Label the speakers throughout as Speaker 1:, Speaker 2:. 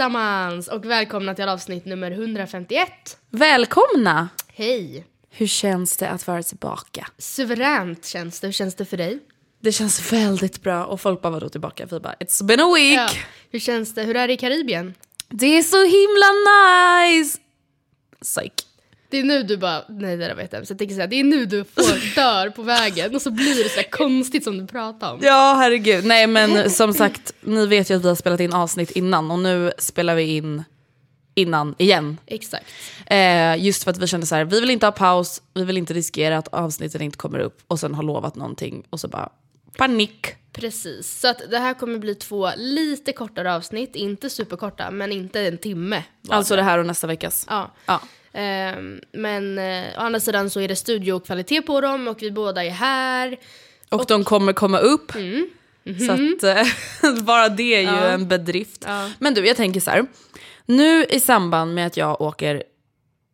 Speaker 1: Allesammans och välkomna till avsnitt nummer 151.
Speaker 2: Välkomna!
Speaker 1: Hej!
Speaker 2: Hur känns det att vara tillbaka?
Speaker 1: Suveränt känns det. Hur känns det för dig?
Speaker 2: Det känns väldigt bra och folk bara vadå tillbaka? Vi bara it's been a week!
Speaker 1: Ja. Hur känns det? Hur är det i Karibien?
Speaker 2: Det är så himla nice! Psych.
Speaker 1: Det är nu du bara, nej det där var jättehemskt. Jag tänker säga, det är nu du får dör på vägen och så blir det så här konstigt som du pratar om.
Speaker 2: Ja herregud, nej men som sagt ni vet ju att vi har spelat in avsnitt innan och nu spelar vi in innan igen.
Speaker 1: Exakt.
Speaker 2: Eh, just för att vi kände så här, vi vill inte ha paus, vi vill inte riskera att avsnitten inte kommer upp och sen har lovat någonting och så bara panik.
Speaker 1: Precis. Så att det här kommer bli två lite kortare avsnitt, inte superkorta, men inte en timme.
Speaker 2: Alltså det här och nästa veckas.
Speaker 1: Ja.
Speaker 2: Ja.
Speaker 1: Ehm, men eh, å andra sidan så är det studiokvalitet på dem och vi båda är här.
Speaker 2: Och, de kommer komma upp.
Speaker 1: Mm.
Speaker 2: Så att eh, bara det är ju en bedrift. Men du, jag tänker så här. Nu i samband med att jag åker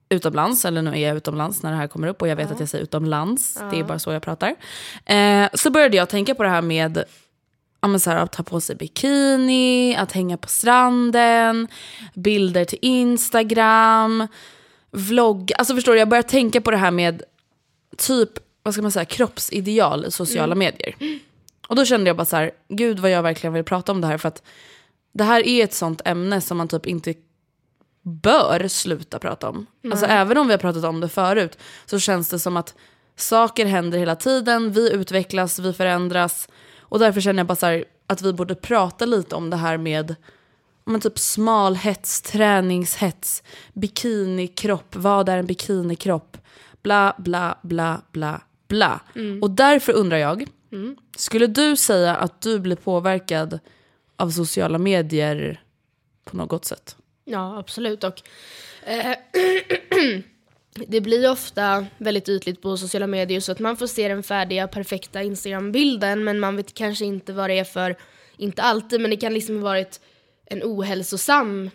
Speaker 2: utomlands, eller nu är jag utomlands när det här kommer upp och jag vet att jag säger utomlands, det är bara så jag pratar. Eh, så började jag tänka på det här med ja, så här, att ta på sig bikini, att hänga på stranden, bilder till Instagram, vlogg. Alltså förstår du, jag börjar tänka på det här med typ, vad ska man säga, kroppsideal i sociala medier. Och då kände jag bara så här, gud vad jag verkligen vill prata om det här för att det här är ett sånt ämne som man typ inte bör sluta prata om. Alltså även om vi har pratat om det förut så känns det som att saker händer hela tiden, vi utvecklas, vi förändras. Och därför känner jag bara så här, att vi borde prata lite om det här med men typ smalhets, träningshets, bikinikropp, vad är en bikinikropp? Bla, bla, bla, bla, bla. Och därför undrar jag, skulle du säga att du blir påverkad av sociala medier på något sätt?
Speaker 1: Ja, absolut. Och, eh, det blir ofta väldigt ytligt på sociala medier så att man får se den färdiga, perfekta Instagram-bilden men man vet kanske inte vad det är för, inte alltid, men det kan liksom ha varit en ohälsosam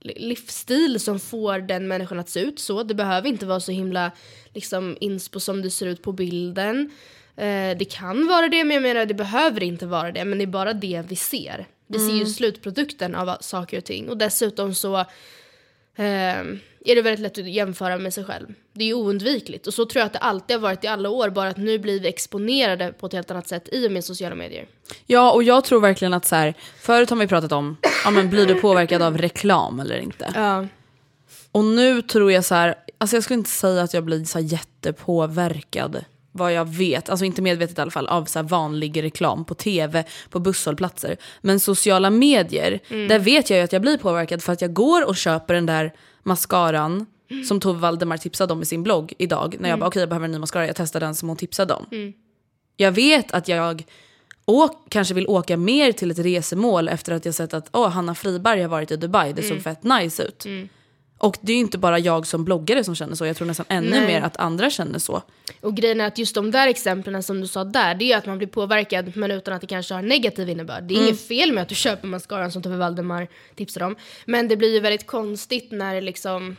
Speaker 1: li- livsstil som får den människan att se ut så. Det behöver inte vara så himla liksom, inspo som det ser ut på bilden. Eh, det kan vara det, men jag menar det behöver inte vara det. Men det är bara det vi ser. Vi ser ju slutprodukten av saker och ting. Och dessutom så är det väldigt lätt att jämföra med sig själv. Det är oundvikligt. Och så tror jag att det alltid har varit i alla år. Bara att nu blir vi exponerade på ett helt annat sätt i och med sociala medier.
Speaker 2: Ja, och jag tror verkligen att så här, förut har vi pratat om, ja men blir du påverkad av reklam eller inte?
Speaker 1: Ja.
Speaker 2: Och nu tror jag så här, alltså jag skulle inte säga att jag blir så jättepåverkad vad jag vet, alltså inte medvetet i alla fall, av så vanlig reklam på tv, på busshållplatser. Men sociala medier, där vet jag ju att jag blir påverkad för att jag går och köper den där mascaran som Tove Valdemar tipsade om i sin blogg idag. När jag bara okej okay, jag behöver en ny mascara, jag testar den som hon tipsade om.
Speaker 1: Mm.
Speaker 2: Jag vet att jag åk, kanske vill åka mer till ett resemål efter att jag sett att oh, Hanna Friberg har varit i Dubai, det såg mm. fett nice ut. Och det är inte bara jag som bloggare som känner så, jag tror nästan ännu Nej. mer att andra känner så.
Speaker 1: Och grejen är att just de där exemplen som du sa där, det är ju att man blir påverkad men utan att det kanske har negativ innebörd. Det är mm. inget fel med att du köper mascaran som Tove Valdemar tipsar om. Men det blir ju väldigt konstigt när det liksom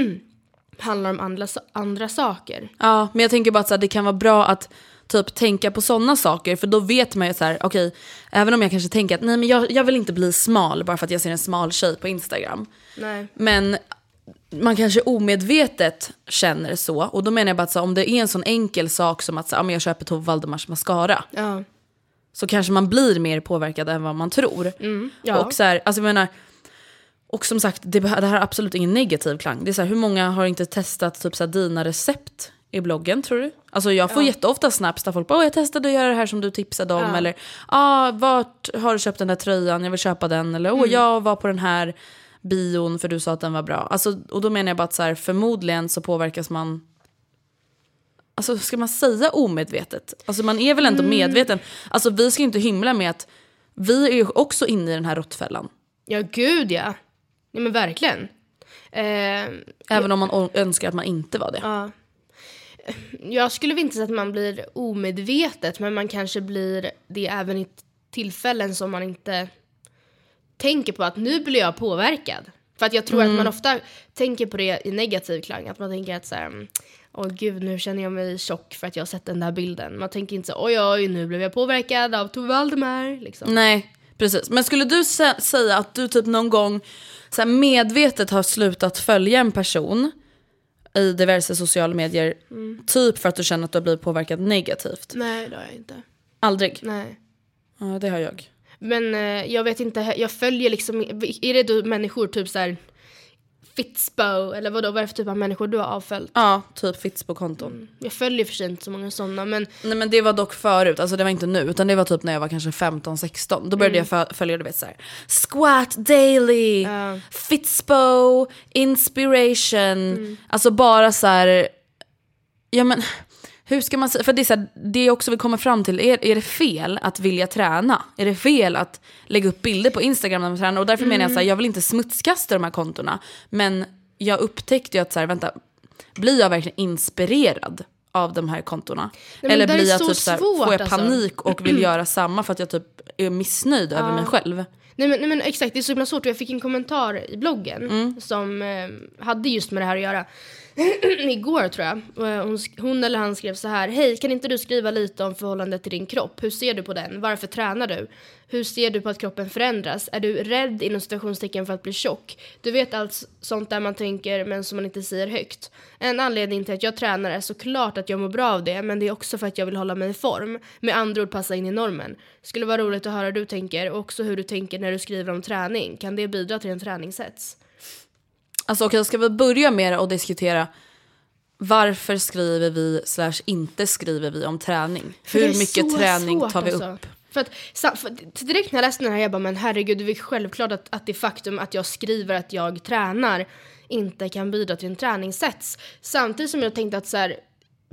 Speaker 1: handlar om andra, andra saker.
Speaker 2: Ja, men jag tänker bara att det kan vara bra att typ tänka på sådana saker för då vet man ju så här, okej, okay, även om jag kanske tänker att nej men jag, jag vill inte bli smal bara för att jag ser en smal tjej på Instagram.
Speaker 1: Nej.
Speaker 2: Men man kanske omedvetet känner så och då menar jag bara att så, om det är en sån enkel sak som att så, ja, jag köper Tove Valdemars mascara.
Speaker 1: Ja.
Speaker 2: Så kanske man blir mer påverkad än vad man tror.
Speaker 1: Mm, ja.
Speaker 2: Och så här, alltså jag menar, och som sagt, det, det här har absolut ingen negativ klang. Det är så här, hur många har inte testat typ så här, dina recept i bloggen tror du? Alltså jag får ja. jätteofta snaps där folk bara jag testade att göra det här som du tipsade om. Ja. Eller ah, vart har du köpt den där tröjan, jag vill köpa den. Eller åh mm. jag var på den här bion för du sa att den var bra. Alltså, och då menar jag bara att så här, förmodligen så påverkas man Alltså ska man säga omedvetet? Alltså man är väl ändå mm. medveten. Alltså vi ska inte hymla med att vi är ju också inne i den här råttfällan.
Speaker 1: Ja gud ja. Ja men verkligen. Eh,
Speaker 2: Även om man önskar att man inte var det.
Speaker 1: Ja jag skulle inte säga att man blir omedvetet men man kanske blir det även i tillfällen som man inte tänker på att nu blir jag påverkad. För att jag tror mm. att man ofta tänker på det i negativ klang. Att man tänker att så här, åh gud nu känner jag mig tjock för att jag har sett den där bilden. Man tänker inte så oj oj nu blev jag påverkad av Tove Valdemar. Liksom.
Speaker 2: Nej precis. Men skulle du sä säga att du typ någon gång så medvetet har slutat följa en person i diverse sociala medier. Mm. Typ för att du känner att du har blivit påverkad negativt.
Speaker 1: Nej det har jag inte.
Speaker 2: Aldrig?
Speaker 1: Nej.
Speaker 2: Ja det har jag.
Speaker 1: Men eh, jag vet inte, jag följer liksom, är det då människor typ så här Fitspo, eller vadå, vad är det för typ av människor du har avföljt?
Speaker 2: Ja, typ Fitspo-konton. Mm.
Speaker 1: Jag följer för sig inte så många sådana men...
Speaker 2: Nej men det var dock förut, alltså det var inte nu, utan det var typ när jag var kanske 15-16. Då började mm. jag följa, du vet såhär, Squat Daily, uh. Fitspo, Inspiration, mm. alltså bara så här, ja men hur ska man säga, för det är, så här, det jag också vill komma fram till, är, är det fel att vilja träna? Är det fel att lägga upp bilder på Instagram när man tränar? Och därför mm. menar jag så här, mm. jag vill inte smutskasta de här kontona. Men jag upptäckte ju att så här, vänta, blir jag verkligen inspirerad av de här kontona? Nej, Eller blir jag typ så här, får jag alltså. panik och vill göra samma för att jag typ är missnöjd ja. över mig själv?
Speaker 1: Nej men, nej men exakt, det är så himla svårt. Jag fick en kommentar i bloggen mm. som eh, hade just med det här att göra. igår tror jag. Eh, hon, hon, eller han skrev så här. Hej, kan inte du skriva lite om förhållandet till din kropp? Hur ser du på den? Varför tränar du? Hur ser du på att kroppen förändras? Är du rädd inom situationstecken för att bli tjock? Du vet allt sånt där man tänker men som man inte säger högt. En anledning till att jag tränar är såklart att jag mår bra av det men det är också för att jag vill hålla mig i form. Med andra ord passa in i normen. Skulle vara roligt att höra hur du tänker och också hur du tänker när du skriver om träning. Kan det bidra till en träningshets?
Speaker 2: Alltså okej, okay, ska vi börja med att diskutera varför skriver vi slash inte skriver vi om träning? Hur mycket träning tar vi alltså. upp?
Speaker 1: För att, för direkt när jag läste den här jag bara men herregud det är självklart att, att det faktum att jag skriver att jag tränar inte kan bidra till en träningssets. Samtidigt som jag tänkte att så här,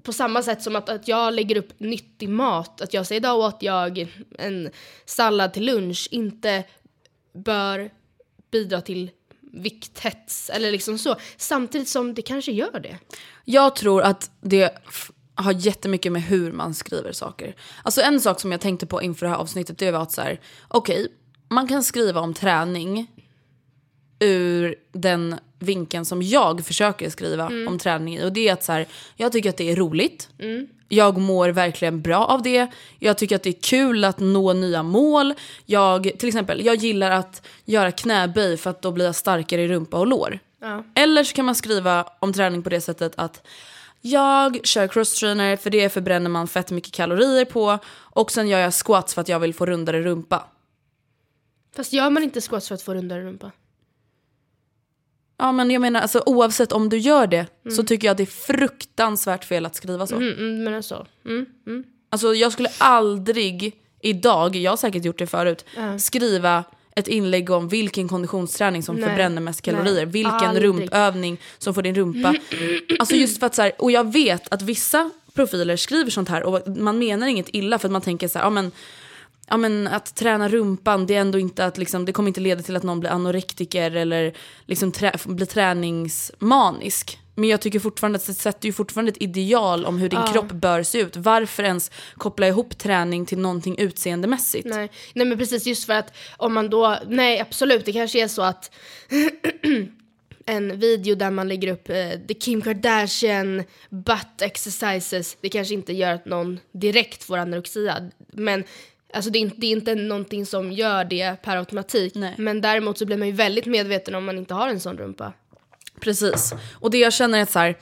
Speaker 1: på samma sätt som att, att jag lägger upp nyttig mat, att jag säger idag åt jag en sallad till lunch, inte bör bidra till vikthets eller liksom så. Samtidigt som det kanske gör det.
Speaker 2: Jag tror att det har jättemycket med hur man skriver saker. Alltså en sak som jag tänkte på inför det här avsnittet det var att så här, okej, okay, man kan skriva om träning ur den vinkeln som jag försöker skriva mm. om träning Och det är att så här, jag tycker att det är roligt.
Speaker 1: Mm.
Speaker 2: Jag mår verkligen bra av det. Jag tycker att det är kul att nå nya mål. Jag, till exempel, jag gillar att göra knäböj för att då blir jag starkare i rumpa och lår.
Speaker 1: Ja.
Speaker 2: Eller så kan man skriva om träning på det sättet att jag kör crosstrainer för det förbränner man fett mycket kalorier på. Och sen gör jag squats för att jag vill få rundare rumpa.
Speaker 1: Fast gör man inte squats för att få rundare rumpa?
Speaker 2: Ja men jag menar alltså oavsett om du gör det mm. så tycker jag det är fruktansvärt fel att skriva så.
Speaker 1: Mm, mm, men alltså. Mm,
Speaker 2: mm. Alltså jag skulle aldrig idag, jag har säkert gjort det förut, skriva ett inlägg om vilken konditionsträning som
Speaker 1: Nej.
Speaker 2: förbränner mest kalorier,
Speaker 1: Nej.
Speaker 2: vilken
Speaker 1: Aldrig.
Speaker 2: rumpövning som får din rumpa. Alltså just för att så här, och jag vet att vissa profiler skriver sånt här och man menar inget illa för att man tänker så här, ja men ja, men att träna rumpan, det är ändå inte att liksom, det kommer inte leda till att någon blir anorektiker eller liksom trä, blir träningsmanisk. Men jag tycker fortfarande att det sätter ju fortfarande ett ideal om hur din kropp bör se ut. Varför ens koppla ihop träning till någonting utseendemässigt?
Speaker 1: Nej. nej men precis just för att om man då, nej absolut det kanske är så att en video där man lägger upp eh, the Kim Kardashian butt exercises, det kanske inte gör att någon direkt får anorexia. Men alltså det är, inte, det är inte någonting som gör det per automatik.
Speaker 2: Nej.
Speaker 1: Men däremot så blir man ju väldigt medveten om man inte har en sån rumpa.
Speaker 2: Precis. Och det jag känner är att så här,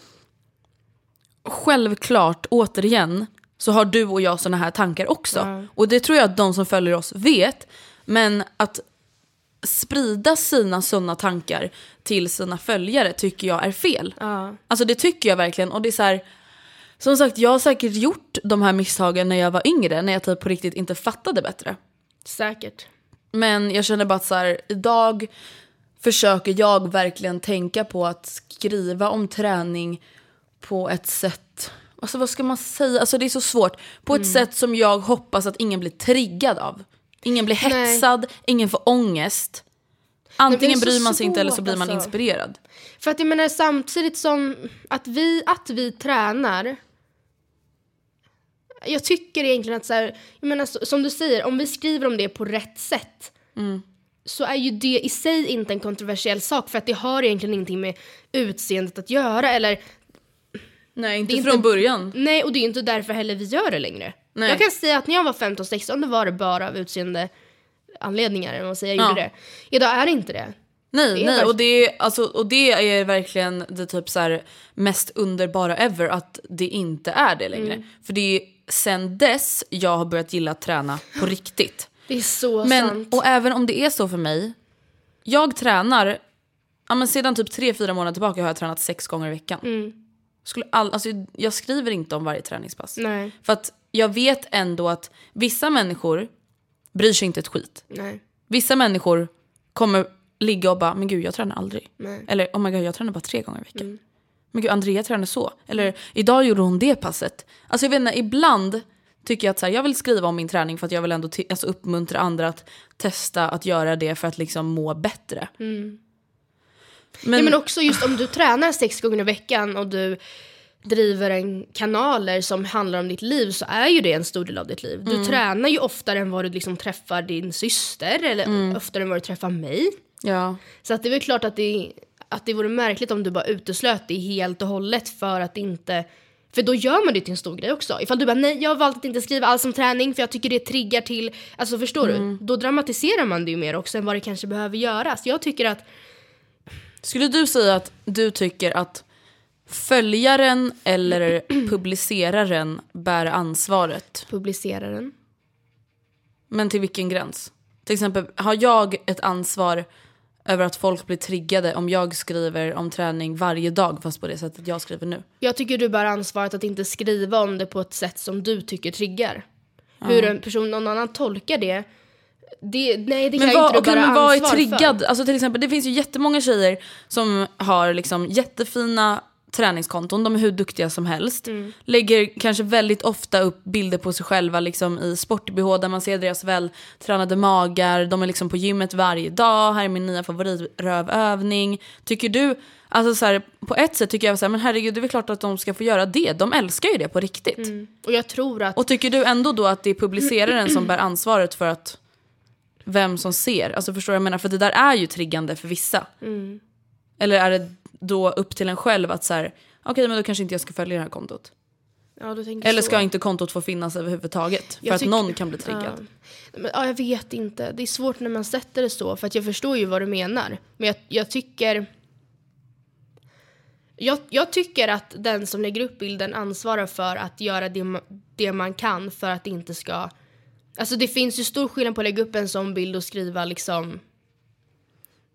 Speaker 2: självklart, återigen, så har du och jag såna här tankar också. Och det tror jag att de som följer oss vet. Men att sprida sina såna tankar till sina följare tycker jag är fel.
Speaker 1: Ja.
Speaker 2: Alltså det tycker jag verkligen. Och det är så här, som sagt, jag har säkert gjort de här misstagen när jag var yngre, när jag typ på riktigt inte fattade bättre.
Speaker 1: Säkert.
Speaker 2: Men jag känner bara att så här, idag försöker jag verkligen tänka på att skriva om träning på ett sätt, alltså vad ska man säga, alltså det är så svårt. På ett sätt som jag hoppas att ingen blir triggad av. Ingen blir
Speaker 1: Nej.
Speaker 2: hetsad, ingen får ångest. Antingen bryr man sig inte eller så blir man
Speaker 1: alltså.
Speaker 2: inspirerad.
Speaker 1: För att jag menar samtidigt som att vi, att vi tränar jag tycker egentligen att så här, jag menar som du säger, om vi skriver om det på rätt sätt så är ju det i sig inte en kontroversiell sak för att det har egentligen ingenting med utseendet att göra eller
Speaker 2: Nej, inte från
Speaker 1: inte-
Speaker 2: början.
Speaker 1: nej och det är inte därför heller vi gör det längre.
Speaker 2: Nej.
Speaker 1: Jag kan säga att när jag var 15-16 då var det bara av utseende anledningar, om man säger jag
Speaker 2: Ja.
Speaker 1: gjorde det. Idag är det inte det.
Speaker 2: Nej, nej och, det är, alltså, och det är verkligen det typ så här mest underbara ever att det inte är det längre.
Speaker 1: Mm.
Speaker 2: För det är sen dess jag har börjat gilla att träna på riktigt.
Speaker 1: Det är så
Speaker 2: Men,
Speaker 1: sant.
Speaker 2: och även om det är så för mig, jag tränar, ja, men sedan typ 3-4 månader tillbaka har jag tränat sex gånger i veckan.
Speaker 1: Mm.
Speaker 2: Skulle all, alltså, jag skriver inte om varje träningspass.
Speaker 1: Nej,
Speaker 2: För att jag vet ändå att vissa människor bryr sig inte ett skit.
Speaker 1: nej.
Speaker 2: Vissa människor kommer ligga och bara, men gud jag tränar aldrig.
Speaker 1: Nej.
Speaker 2: Eller oh my god jag tränar bara tre gånger i veckan. Men gud Andrea tränar så. Eller idag gjorde hon det passet. Alltså jag vet inte, ibland tycker jag att så här, jag vill skriva om min träning för att jag vill ändå alltså, uppmuntra andra att testa att göra det för att liksom må bättre. Men,
Speaker 1: Nej, men också just om du tränar sex gånger i veckan och du driver en kanaler som handlar om ditt liv så är ju det en stor del av ditt liv. Du
Speaker 2: Mm.
Speaker 1: tränar ju oftare än vad du liksom träffar din syster eller
Speaker 2: Mm.
Speaker 1: oftare än vad du träffar mig.
Speaker 2: Ja.
Speaker 1: Så att det är väl klart att det, att det vore märkligt om du bara uteslöt det helt och hållet för att inte för då gör man det till en stor grej också. Ifall du bara nej jag har valt att inte skriva alls om träning för jag tycker det triggar till, alltså förstår
Speaker 2: Mm.
Speaker 1: du? Då dramatiserar man det ju mer också än vad det kanske behöver göras. Jag tycker att
Speaker 2: Skulle du säga att du tycker att följaren eller publiceraren bär ansvaret?
Speaker 1: publicera den.
Speaker 2: Men till vilken gräns? Till exempel, har jag ett ansvar över att folk blir triggade om jag skriver om träning varje dag fast på det sättet jag skriver nu?
Speaker 1: Jag tycker du bär ansvaret att inte skriva om det på ett sätt som du tycker triggar. Hur en person, någon annan tolkar det, det nej det kan
Speaker 2: Men
Speaker 1: ju
Speaker 2: vad,
Speaker 1: inte du bära
Speaker 2: men vad är
Speaker 1: ansvar
Speaker 2: triggad?
Speaker 1: för.
Speaker 2: Alltså till exempel, det finns ju jättemånga tjejer som har liksom jättefina träningskonton, de är hur duktiga som helst.
Speaker 1: Mm.
Speaker 2: Lägger kanske väldigt ofta upp bilder på sig själva liksom i sport-bh där man ser deras vältränade magar, de är liksom på gymmet varje dag, här är min nya favoritrövövning. Tycker du, alltså så här, på ett sätt tycker jag så här, men herregud det är väl klart att de ska få göra det, de älskar ju det på riktigt.
Speaker 1: Och jag tror att
Speaker 2: Och tycker du ändå då att det är publiceraren som bär ansvaret för att vem som ser? Alltså förstår jag menar? För det där är ju triggande för vissa. Eller är det då upp till en själv att så här, okej men då kanske inte jag ska följa det här kontot.
Speaker 1: ja,
Speaker 2: Eller
Speaker 1: så.
Speaker 2: ska inte kontot få finnas överhuvudtaget? För
Speaker 1: Jag
Speaker 2: att
Speaker 1: tycker-
Speaker 2: någon kan bli triggad.
Speaker 1: Ja. Men, ja, jag vet inte. Det är svårt när man sätter det så, för att jag förstår ju vad du menar. Men jag, jag tycker... Jag, jag tycker att den som lägger upp bilden ansvarar för att göra det, det man kan för att det inte ska... Alltså det finns ju stor skillnad på att lägga upp en sån bild och skriva liksom...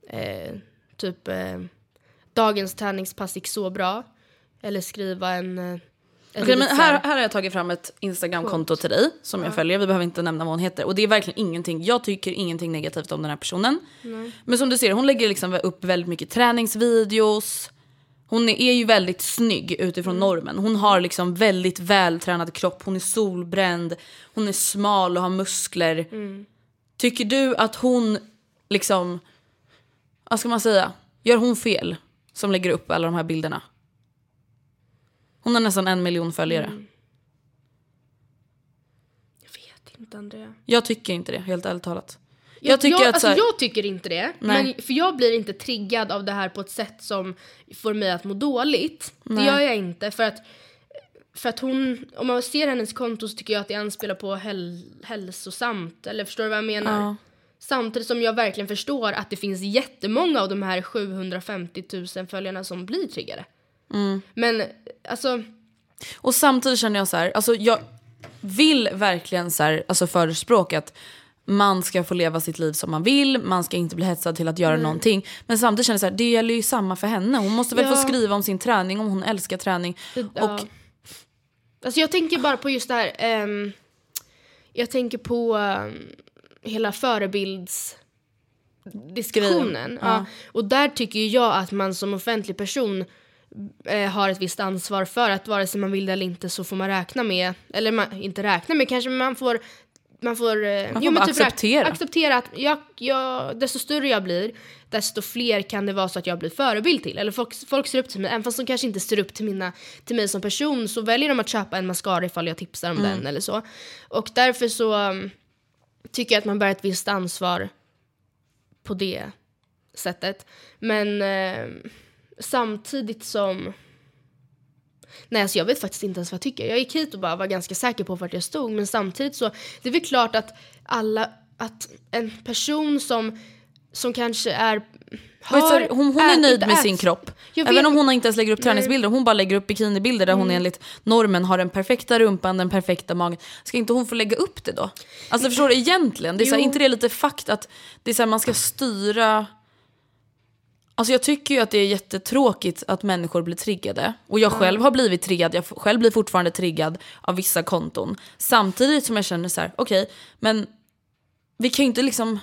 Speaker 1: Eh, typ... Eh, dagens träningspass gick så bra. Eller skriva en... Eh,
Speaker 2: Okej, men här, här har jag tagit fram ett Instagramkonto till dig som jag följer. Vi behöver inte nämna vad hon heter. Och det är verkligen ingenting. Jag tycker ingenting negativt om den här personen. Men som du ser, hon lägger liksom upp väldigt mycket träningsvideos. Hon är, ju väldigt snygg utifrån normen. Hon har liksom väldigt vältränad kropp. Hon är solbränd. Hon är smal och har muskler. Tycker du att hon liksom, vad ska man säga, gör hon fel som lägger upp alla de här bilderna? Hon har nästan en miljon följare.
Speaker 1: Jag vet inte Andrea.
Speaker 2: Jag tycker inte det, helt ärligt talat.
Speaker 1: Jag,
Speaker 2: Jag tycker
Speaker 1: jag, alltså,
Speaker 2: så här,
Speaker 1: jag tycker inte det.
Speaker 2: Nej.
Speaker 1: Men, för jag blir inte triggad av det här på ett sätt som får mig att må dåligt. Det gör jag inte. För att, för att hon, om man ser hennes konto så tycker jag att det anspelar på häl, hälsosamt. Eller förstår du vad jag menar?
Speaker 2: Ja.
Speaker 1: Samtidigt som jag verkligen förstår att det finns jättemånga av de här 750 000 följarna som blir triggade.
Speaker 2: Mm.
Speaker 1: Men alltså,
Speaker 2: Och samtidigt känner jag så här, alltså jag vill verkligen så här, alltså förespråka att man ska få leva sitt liv som man vill, man ska inte bli hetsad till att göra någonting. Men samtidigt känner jag så här, det gäller ju samma för henne. Hon måste väl
Speaker 1: Ja.
Speaker 2: få skriva om sin träning, om hon älskar träning.
Speaker 1: Ja.
Speaker 2: Och
Speaker 1: Alltså jag tänker bara på just det här, ehm, jag tänker på ehm, hela förebildsdiskussionen.
Speaker 2: Grejen,
Speaker 1: Ja. Och där tycker jag att man som offentlig person eh, har ett visst ansvar för att vare sig man vill det eller inte så får man räkna med, eller man, inte räkna med kanske, men man får man får, eh,
Speaker 2: Man får bara acceptera.
Speaker 1: räk- acceptera att jag, jag, desto större jag blir, desto fler kan det vara så att jag blir förebild till. Eller folk, folk ser upp till mig, även fast de kanske inte ser upp till, mina, till mig som person så väljer de att köpa en mascara ifall jag tipsar om den eller så. Och därför så um, tycker jag att man bär ett visst ansvar på det sättet. Men eh, samtidigt som... Nej, alltså jag vet faktiskt inte ens vad jag tycker. Jag gick hit och bara var ganska säker på vart jag stod. Men samtidigt så, det är väl klart att alla, att en person som, som kanske är... Har-
Speaker 2: hon, hon är nöjd med sin kropp. Även om hon inte ens lägger upp träningsbilder, hon bara lägger upp bikinibilder där hon
Speaker 1: Mm.
Speaker 2: enligt normen har den perfekta rumpan, den perfekta magen. Ska inte hon få lägga upp det då? Alltså förstår du egentligen? Det är så här, inte det lite fakt att det är så här, man ska styra... Alltså jag tycker ju att det är jättetråkigt att människor blir triggade. Och jag själv har blivit triggad, jag själv blir fortfarande triggad av vissa konton. Samtidigt som jag känner så här, okej, men vi kan ju inte liksom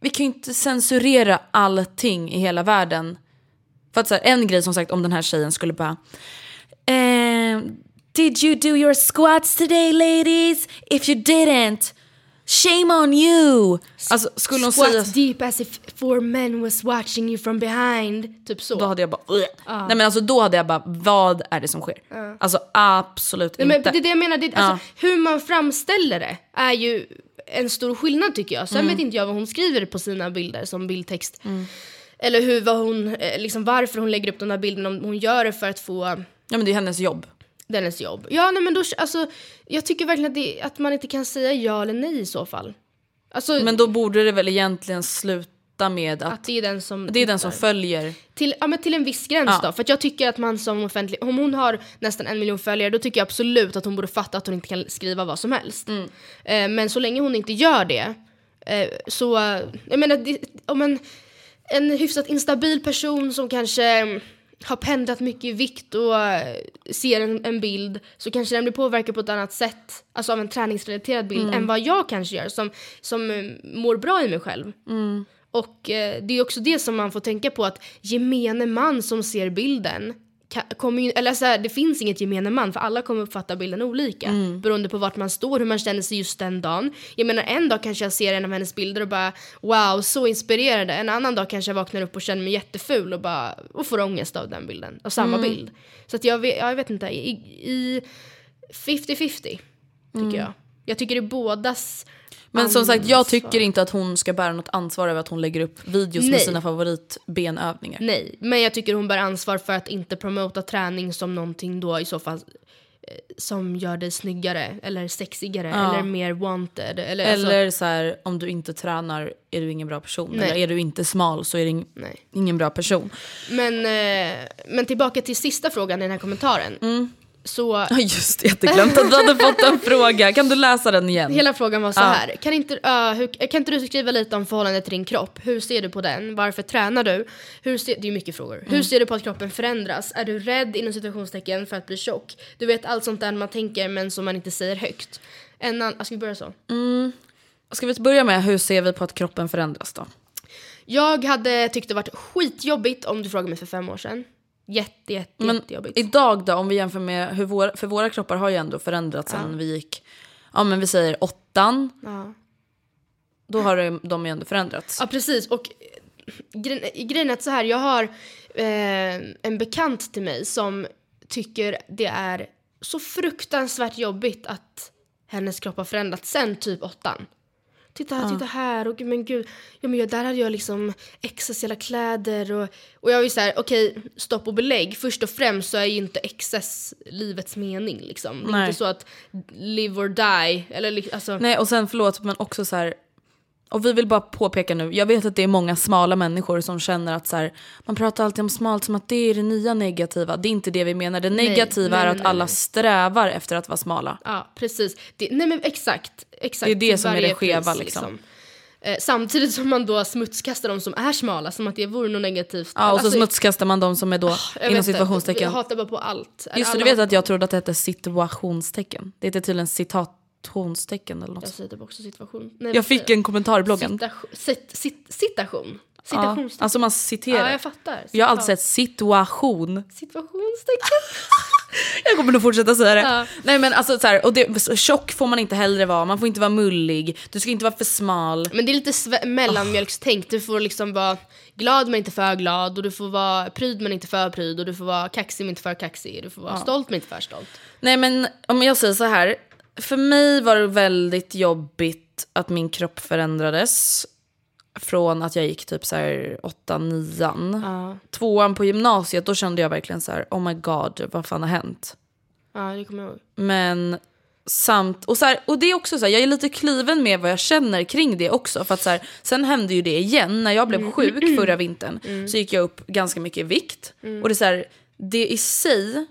Speaker 2: vi kan ju inte censurera allting i hela världen. För att så här, en grej som sagt om den här tjejen skulle bara ehm, Did you do your squats today ladies? If you didn't, shame on you. Alltså skulle hon
Speaker 1: Squat
Speaker 2: säga
Speaker 1: deep as if four men was watching you from behind. Typ så.
Speaker 2: då hade jag bara "Ugh." Nej men alltså då hade jag bara vad är det som sker? Alltså absolut
Speaker 1: Nej, men
Speaker 2: inte.
Speaker 1: det är det jag menar, det, alltså, hur man framställer det är ju en stor skillnad tycker jag. Sen vet inte jag vad hon skriver på sina bilder som bildtext. Eller hur, vad hon, eh, liksom varför hon lägger upp de här bilderna, om hon gör det för att få
Speaker 2: Ja men det är hennes jobb.
Speaker 1: dennes jobb. Ja, nej men då, alltså, jag tycker verkligen att, det, att man inte kan säga ja eller nej i så fall. Alltså,
Speaker 2: Men då borde det väl egentligen sluta med att,
Speaker 1: att det är den som
Speaker 2: det är den som följer.
Speaker 1: Till, ja, men till en viss gräns
Speaker 2: Ja.
Speaker 1: då. För jag tycker att man som offentlig, om hon har nästan en miljon följare då tycker jag absolut att hon borde fatta att hon inte kan skriva vad som helst.
Speaker 2: Mm.
Speaker 1: Eh, men så länge hon inte gör det eh, så, jag menar, det, om en, en hyfsat instabil person som kanske mm, har pendlat mycket i vikt och eh, ser en, en bild så kanske den blir påverkad på ett annat sätt, alltså av en träningsrelaterad bild, än vad jag kanske gör som, som eh, mår bra i mig själv. Och eh, det är också det som man får tänka på att gemene man som ser bilden kommer ju, eller så här, det finns inget gemene man för alla kommer uppfatta bilden olika beroende på vart man står, hur man känner sig just den dagen. Jag menar en dag kanske jag ser en av hennes bilder och bara wow, så inspirerande. En annan dag kanske jag vaknar upp och känner mig jätteful och bara och får ångest av den bilden, av samma bild. Så att jag vet, jag vet inte, i, i 50-50 tycker jag. Jag tycker det är bådas
Speaker 2: Men som sagt, jag tycker inte att hon ska bära något ansvar över att hon lägger upp videos med
Speaker 1: Nej.
Speaker 2: sina favoritbenövningar.
Speaker 1: Nej, men jag tycker hon bär ansvar för att inte promota träning som någonting då i så fall eh, som gör dig snyggare eller sexigare eller mer wanted. Eller, alltså,
Speaker 2: Eller så här, om du inte tränar är du ingen bra person.
Speaker 1: Nej.
Speaker 2: Eller är du inte smal så är du
Speaker 1: Nej.
Speaker 2: ingen bra person.
Speaker 1: men, eh, men tillbaka till sista frågan i den här kommentaren.
Speaker 2: Mm.
Speaker 1: Så
Speaker 2: Ja, Just det, jätteglömt att du hade fått en fråga. Kan du läsa den igen?
Speaker 1: hela frågan var så här. Kan inte, uh, hur, kan inte du skriva lite om förhållandet till din kropp? Hur ser du på den? Varför tränar du? Hur ser, det är mycket frågor.
Speaker 2: Mm.
Speaker 1: Hur ser du på att kroppen förändras? Är du rädd inom situationstecken för att bli tjock? Du vet allt sånt där man tänker men som man inte säger högt. En annan, ska vi börja så?
Speaker 2: Ska vi börja med hur ser vi på att kroppen förändras då?
Speaker 1: Jag hade tyckt det varit skitjobbigt om du frågade mig för fem år sedan. Jätte, jätte,
Speaker 2: Men
Speaker 1: jättejobbigt.
Speaker 2: idag då, om vi jämför med hur våra, för våra kroppar har ju ändå förändrats sen vi gick, ja men vi säger åttan,
Speaker 1: Ja.
Speaker 2: då har de ju ändå förändrats.
Speaker 1: Ja precis och gre- grejen är att så här, jag har eh, en bekant till mig som tycker det är så fruktansvärt jobbigt att hennes kropp har förändrats sen typ åttan. Titta här, titta här, och men gud, ja, men jag, där hade jag liksom XS jävla kläder och, och jag var ju såhär, okej, stopp och belägg. Först och främst så är ju inte XS livets mening liksom. Det är inte så att live or die, eller alltså.
Speaker 2: Nej och sen förlåt men också så här. Och vi vill bara påpeka nu, jag vet att det är många smala människor som känner att så här, man pratar alltid om smalt som att det är det nya negativa. Det är inte det vi menar. Det negativa
Speaker 1: nej,
Speaker 2: är
Speaker 1: nej,
Speaker 2: att
Speaker 1: nej,
Speaker 2: alla strävar efter att vara smala.
Speaker 1: Ja, precis. Det, nej men exakt. exakt
Speaker 2: Det är det som är det skeva,
Speaker 1: pris,
Speaker 2: liksom.
Speaker 1: Eh, samtidigt som man då smutskastar de som är smala, som att det vore något negativt.
Speaker 2: Ja, och så
Speaker 1: Alltså,
Speaker 2: smutskastar man de som är då
Speaker 1: vet
Speaker 2: inom situationstecken.
Speaker 1: Jag hatar bara på allt. Är
Speaker 2: Just det, du vet att jag trodde att det hette situationstecken. Det heter tydligen citationstecken eller
Speaker 1: Jag
Speaker 2: något.
Speaker 1: säger typ också situation. Nej,
Speaker 2: Jag fick
Speaker 1: säger
Speaker 2: en kommentar i bloggen.
Speaker 1: Citation. Cit, cit, citation.
Speaker 2: Ja, alltså man
Speaker 1: Ja,
Speaker 2: citerar.
Speaker 1: jag fattar.
Speaker 2: jag har alltid sett situation.
Speaker 1: Situationstecken.
Speaker 2: Jag kommer nog fortsätta säga det.
Speaker 1: Ja.
Speaker 2: Nej men alltså så här, och det, tjock får man inte heller vara, man får inte vara mullig, du ska inte vara för smal.
Speaker 1: Men det är lite mellanmjölkstänk. Du får liksom vara glad men inte för glad. Och du får vara pryd men inte för pryd. Och du får vara kaxig men inte för kaxig. Du får vara stolt men inte för stolt.
Speaker 2: Nej men om jag säger så här, för mig var det väldigt jobbigt att min kropp förändrades. Från att jag gick typ så här 8 nian. Tvåan på gymnasiet, då kände jag verkligen så här, oh my god, vad fan har hänt?
Speaker 1: Ja, det kommer jag ihåg.
Speaker 2: Men samt, och, så här, och det är också så här, jag är lite kliven med vad jag känner kring det också. För att så här, sen hände ju det igen, när jag blev sjuk förra vintern så gick jag upp ganska mycket i vikt. Och det är så det i sig,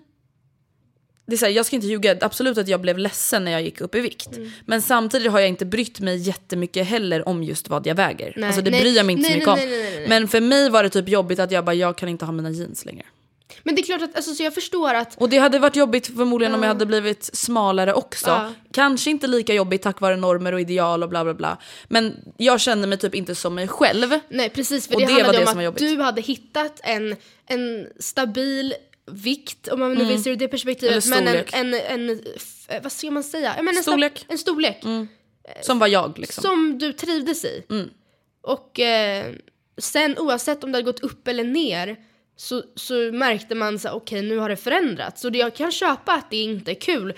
Speaker 2: det är så här, jag ska inte ljuga, absolut att jag blev ledsen när jag gick upp i vikt. Men samtidigt har jag inte brytt mig jättemycket heller om just vad jag väger.
Speaker 1: Nej,
Speaker 2: alltså det
Speaker 1: nej,
Speaker 2: bryr jag mig inte
Speaker 1: nej,
Speaker 2: så mycket
Speaker 1: nej,
Speaker 2: om. Men för mig var det typ jobbigt att jag bara, jag kan inte ha mina jeans längre.
Speaker 1: Men det är klart att alltså, så jag förstår att
Speaker 2: Och det hade varit jobbigt förmodligen om jag hade blivit smalare också.
Speaker 1: Ja.
Speaker 2: Kanske inte lika jobbigt tack vare normer och ideal och bla bla bla. Men jag kände mig typ inte som mig själv.
Speaker 1: Nej precis, för
Speaker 2: Och
Speaker 1: det,
Speaker 2: det var
Speaker 1: handlade om att du hade hittat en, en stabil vikt, om man nu vill se det ur det perspektivet.
Speaker 2: Mm.
Speaker 1: Men en, en, en, f- vad ska man säga? Ja, men en
Speaker 2: Storlek. Mm.
Speaker 1: En storlek.
Speaker 2: Som var jag liksom.
Speaker 1: Som du trivdes i.
Speaker 2: Mm.
Speaker 1: Och eh, sen oavsett om det hade gått upp eller ner så, så märkte man så okej nu har det förändrats. Och det, jag kan köpa att det inte är kul.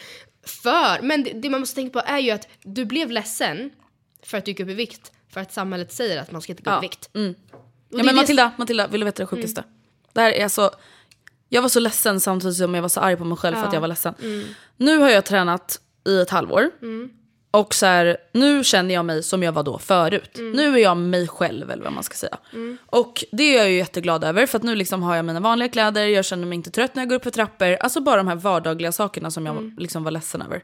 Speaker 1: För, men det, det man måste tänka på är ju att du blev ledsen för att du gick upp i vikt. För att samhället säger att man ska inte gå upp
Speaker 2: Ja.
Speaker 1: i vikt.
Speaker 2: Mm. Ja, men Matilda, Matilda, vill du veta det sjukaste? Det här är alltså, jag var så ledsen samtidigt som jag var så arg på mig själv för att jag var ledsen. Nu har jag tränat i ett halvår. Och så här, nu känner jag mig som jag var då förut. Nu är jag mig själv eller vad man ska säga. Och det är jag ju jätteglad över för att nu liksom har jag mina vanliga kläder, jag känner mig inte trött när jag går upp för trappor. Alltså bara de här vardagliga sakerna som jag liksom var ledsen över.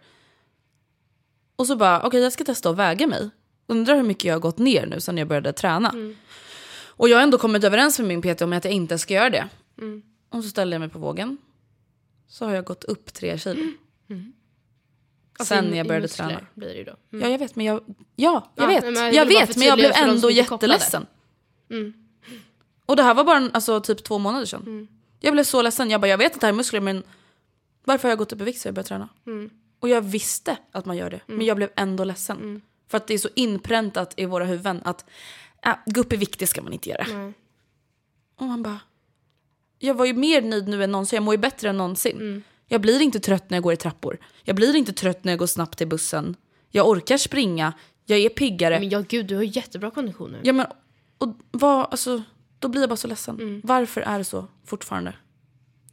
Speaker 2: Och så bara, okej jag ska testa att väga mig. Undrar hur mycket jag har gått ner nu sen jag började träna. Och jag har ändå kommit överens med min PT om att jag inte ska göra det. Och så ställde jag mig på vågen. Så har jag gått upp tre kilo.
Speaker 1: Alltså,
Speaker 2: Sen
Speaker 1: i-
Speaker 2: jag började träna.
Speaker 1: Blir det ju då.
Speaker 2: Ja jag vet men jag, ja, jag
Speaker 1: Ja,
Speaker 2: vet.
Speaker 1: men jag
Speaker 2: jag vet men jag blev ändå jätteledsen.
Speaker 1: Mm.
Speaker 2: Och det här var bara alltså, typ två månader sedan. Jag blev så ledsen. Jag bara jag vet att det här är muskler men varför har jag gått upp i vikt så jag började träna?
Speaker 1: Mm.
Speaker 2: Och jag visste att man gör det. Men jag blev ändå ledsen.
Speaker 1: Mm.
Speaker 2: För att det är så inpräntat i våra huvuden att äh, gå upp i vikt det ska man inte göra. Och man bara, jag var ju mer nöjd nu än någonsin, jag mår ju bättre än någonsin.
Speaker 1: Mm.
Speaker 2: Jag blir inte trött när jag går i trappor. Jag blir inte trött när jag går snabbt till bussen. Jag orkar springa, jag är piggare.
Speaker 1: Men ja gud, du har jättebra kondition nu.
Speaker 2: Ja, men, och vad, alltså, då blir jag bara så ledsen.
Speaker 1: Mm.
Speaker 2: Varför är det så fortfarande?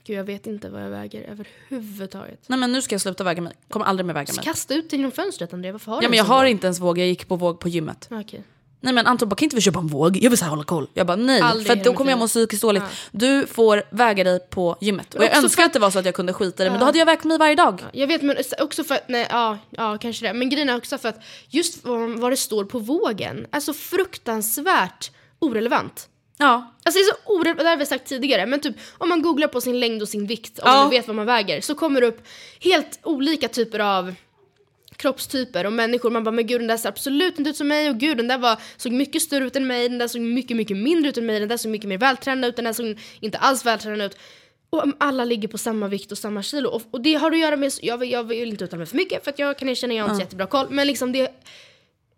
Speaker 1: Gud, jag vet inte vad jag väger överhuvudtaget.
Speaker 2: Nej men nu ska jag sluta väga mig. Kommer aldrig mer väga mig.
Speaker 1: Kasta ut dig genom fönstret Andrea, varför har
Speaker 2: Ja
Speaker 1: en
Speaker 2: men jag har inte ens våg, jag gick på våg på gymmet.
Speaker 1: Ja, Okej.
Speaker 2: Nej men Anton bara, kan inte vi köpa en våg? Jag vill så här hålla koll. Jag bara nej,
Speaker 1: Aldrig
Speaker 2: för då kommer jag må psykiskt dåligt. Du får väga dig på gymmet. Och jag önskar att det var så att jag kunde skita i det, men då hade jag vägt mig varje dag.
Speaker 1: Jag vet men också för att, nej, ja, ja kanske det. Men grejen är också för att just vad, det står på vågen, alltså fruktansvärt orelevant.
Speaker 2: Ja,
Speaker 1: Alltså det är så orelevant, det har vi sagt tidigare, men typ om man googlar på sin längd och sin vikt, om
Speaker 2: Ja.
Speaker 1: man vet vad man väger, så kommer det upp helt olika typer av kroppstyper och människor. Man bara, men gud den där ser absolut inte ut som mig och gud den där var, såg mycket större ut än mig, den där såg mycket, mycket mindre ut än mig, den där såg mycket mer vältränad ut, den där såg inte alls vältränad ut. Och alla ligger på samma vikt och samma kilo. Och, och det har att göra med, jag, vill- jag vill inte uttala mig för mycket för att jag kan erkänna jag har inte så jättebra koll, men liksom det,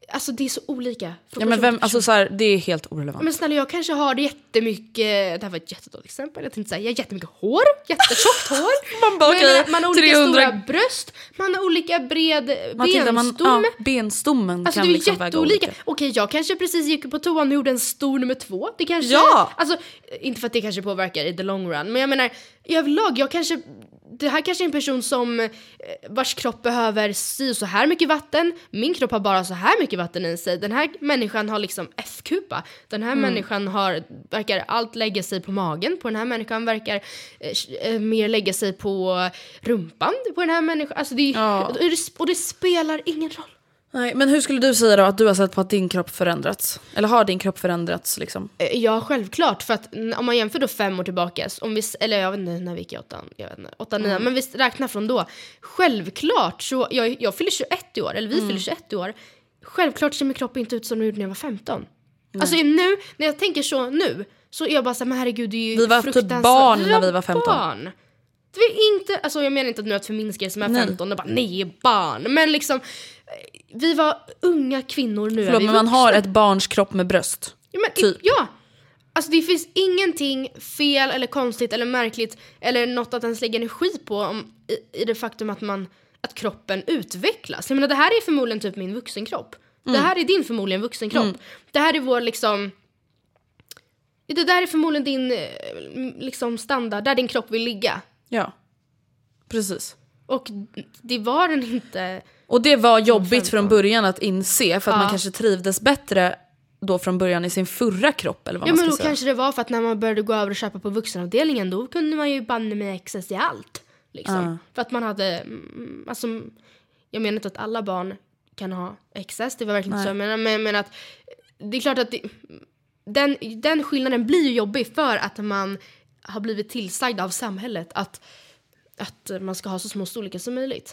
Speaker 1: alltså det är så olika.
Speaker 2: ja men vem, alltså så här, det är helt orelevant.
Speaker 1: men snälla jag kanske har jättemycket, det här var ett jättedåligt exempel, jag tänkte säga jag har jättemycket hår, jättetjockt hår.
Speaker 2: Man bara, okej,
Speaker 1: menar, man har olika
Speaker 2: 300
Speaker 1: stora bröst, man har olika bred
Speaker 2: Matilda, man,
Speaker 1: benstomme.
Speaker 2: ja, benstommen
Speaker 1: Alltså
Speaker 2: kan
Speaker 1: det är
Speaker 2: liksom
Speaker 1: jätteolika.
Speaker 2: olika.
Speaker 1: Okej jag kanske precis gick på toan och gjorde en stor nummer två. Det kanske,
Speaker 2: Ja!
Speaker 1: alltså inte för att det kanske påverkar i the long run, men jag menar överlag, jag kanske det här kanske är en person som eh, vars kropp behöver si så här mycket vatten. Min kropp har bara så här mycket vatten i sig. Den här människan har liksom F-kupa. Den här människan har, verkar allt lägga sig på magen. På den här människan verkar eh, eh, mer lägga sig på rumpan. På den här människan. Alltså det,
Speaker 2: Ja.
Speaker 1: och det, och det spelar ingen roll.
Speaker 2: Nej, men hur skulle du säga då att du har sett på att din kropp förändrats? Eller har din kropp förändrats liksom?
Speaker 1: Eh, Ja, självklart. För att om man jämför då fem år tillbaka, om vi, eller jag vet inte när vi gick i åttan, jag vet inte, åtta, nio, men vi räknar från då. Självklart så, jag, jag fyller 21 i år, eller vi fyller 21 i år. Självklart ser min kropp inte ut som den gjorde när jag var 15. Alltså nu, när jag tänker så nu, så är jag bara såhär, men herregud det är ju
Speaker 2: Vi var typ barn när vi var 15.
Speaker 1: Barn. Det var inte, alltså jag menar inte att nu att förminska er som är
Speaker 2: Nej.
Speaker 1: 15 och bara nej barn, men liksom eh, vi var unga kvinnor nu är
Speaker 2: Förlåt,
Speaker 1: vi
Speaker 2: men man
Speaker 1: vuxna.
Speaker 2: har ett barns kropp med bröst.
Speaker 1: Ja, men,
Speaker 2: Typ.
Speaker 1: ja. Alltså det finns ingenting fel eller konstigt eller märkligt eller något att ens lägga energi på om, i, i det faktum att man att kroppen utvecklas. Jag menar det här är förmodligen typ min vuxenkropp. Det här är din förmodligen vuxenkropp. Det här är vår liksom det där är förmodligen din eh, liksom standard, där din kropp vill ligga.
Speaker 2: Ja, precis.
Speaker 1: Och det var den inte.
Speaker 2: Och det var jobbigt
Speaker 1: 15.
Speaker 2: från början att inse för att
Speaker 1: Ja.
Speaker 2: man kanske trivdes bättre då från början i sin förra kropp eller vad
Speaker 1: Ja
Speaker 2: man
Speaker 1: men
Speaker 2: ska
Speaker 1: då
Speaker 2: säga.
Speaker 1: kanske det var för att när man började gå över och köpa på vuxenavdelningen då kunde man ju banne mig access till allt. Liksom. För att man hade, mm, alltså, jag menar inte att alla barn kan ha access, det var verkligen inte så jag menar, men, men att det är klart att det, den, den skillnaden blir ju jobbig för att man har blivit tillsagd av samhället att, att man ska ha så små storlekar som möjligt.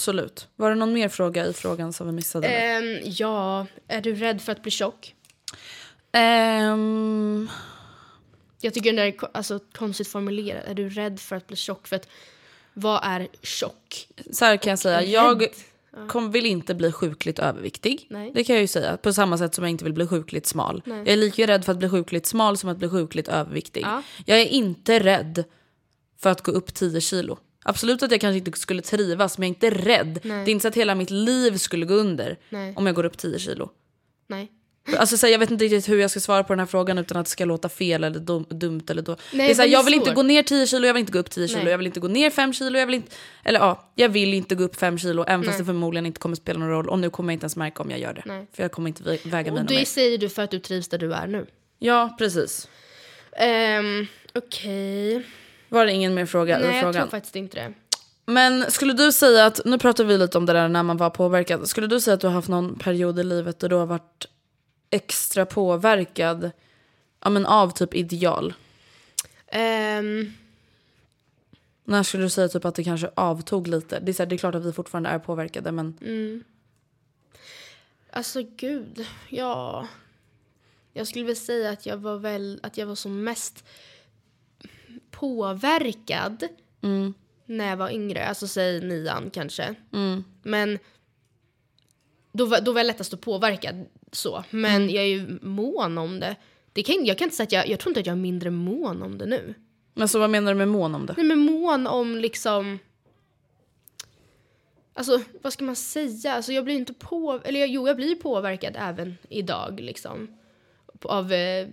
Speaker 2: Absolut. Var det någon mer fråga i frågan som vi missade?
Speaker 1: Ehm, ja, är du rädd för att bli tjock?
Speaker 2: Ehm,
Speaker 1: Jag tycker den där är alltså, konstigt formulerad. Är du rädd för att bli tjock? För att, vad är tjock?
Speaker 2: så här kan jag säga. Jag kom, vill inte bli sjukligt överviktig.
Speaker 1: Nej.
Speaker 2: Det kan jag ju säga. På samma sätt som jag inte vill bli sjukligt smal. Jag är lika rädd för att bli sjukligt smal som att bli sjukligt överviktig.
Speaker 1: Ja.
Speaker 2: Jag är inte rädd för att gå upp 10 kilo. Absolut att jag kanske inte skulle trivas men jag är inte rädd. Det är inte så att hela mitt liv skulle gå under
Speaker 1: Nej.
Speaker 2: om jag går upp 10 kilo.
Speaker 1: Nej.
Speaker 2: Alltså, så här, jag vet inte riktigt hur jag ska svara på den här frågan utan att det ska låta fel eller dum, dumt. Eller då.
Speaker 1: Nej,
Speaker 2: det är så här, jag vill inte gå ner 10 kilo, jag vill inte gå upp 10 kilo,
Speaker 1: Nej.
Speaker 2: jag vill inte gå ner 5 kilo, jag vill inte... Eller ja, jag vill inte gå upp 5 kilo även fast det förmodligen inte kommer spela någon roll. Och nu kommer jag inte ens märka om jag gör det.
Speaker 1: Nej.
Speaker 2: För jag kommer inte vä- väga
Speaker 1: Och
Speaker 2: mina
Speaker 1: det
Speaker 2: mer.
Speaker 1: säger du för att du trivs där du är nu.
Speaker 2: Ja, precis.
Speaker 1: Um, Okej.
Speaker 2: Var det ingen mer fråga
Speaker 1: Nej, jag
Speaker 2: frågan?
Speaker 1: tror faktiskt inte det.
Speaker 2: Men skulle du säga att, nu pratar vi lite om det där när man var påverkad. Skulle du säga att du har haft någon period i livet där du har varit extra påverkad ja, men av typ ideal?
Speaker 1: Ehm,
Speaker 2: När skulle du säga typ att det kanske avtog lite? Det är, så här, det är klart att vi fortfarande är påverkade men
Speaker 1: alltså gud, ja. Jag skulle väl säga att jag var väl, att jag var som mest påverkad när jag var yngre. Alltså säg nian kanske. Men då var, då var jag lättast att påverka så. Men jag är ju mån om det. det kan, jag kan inte säga att jag, jag tror inte att jag är mindre mån om det nu.
Speaker 2: Men så vad menar du med mån om det?
Speaker 1: Nej men mån om liksom... Alltså vad ska man säga? Alltså jag blir inte på... Eller jo jag blir påverkad även idag liksom. Av eh,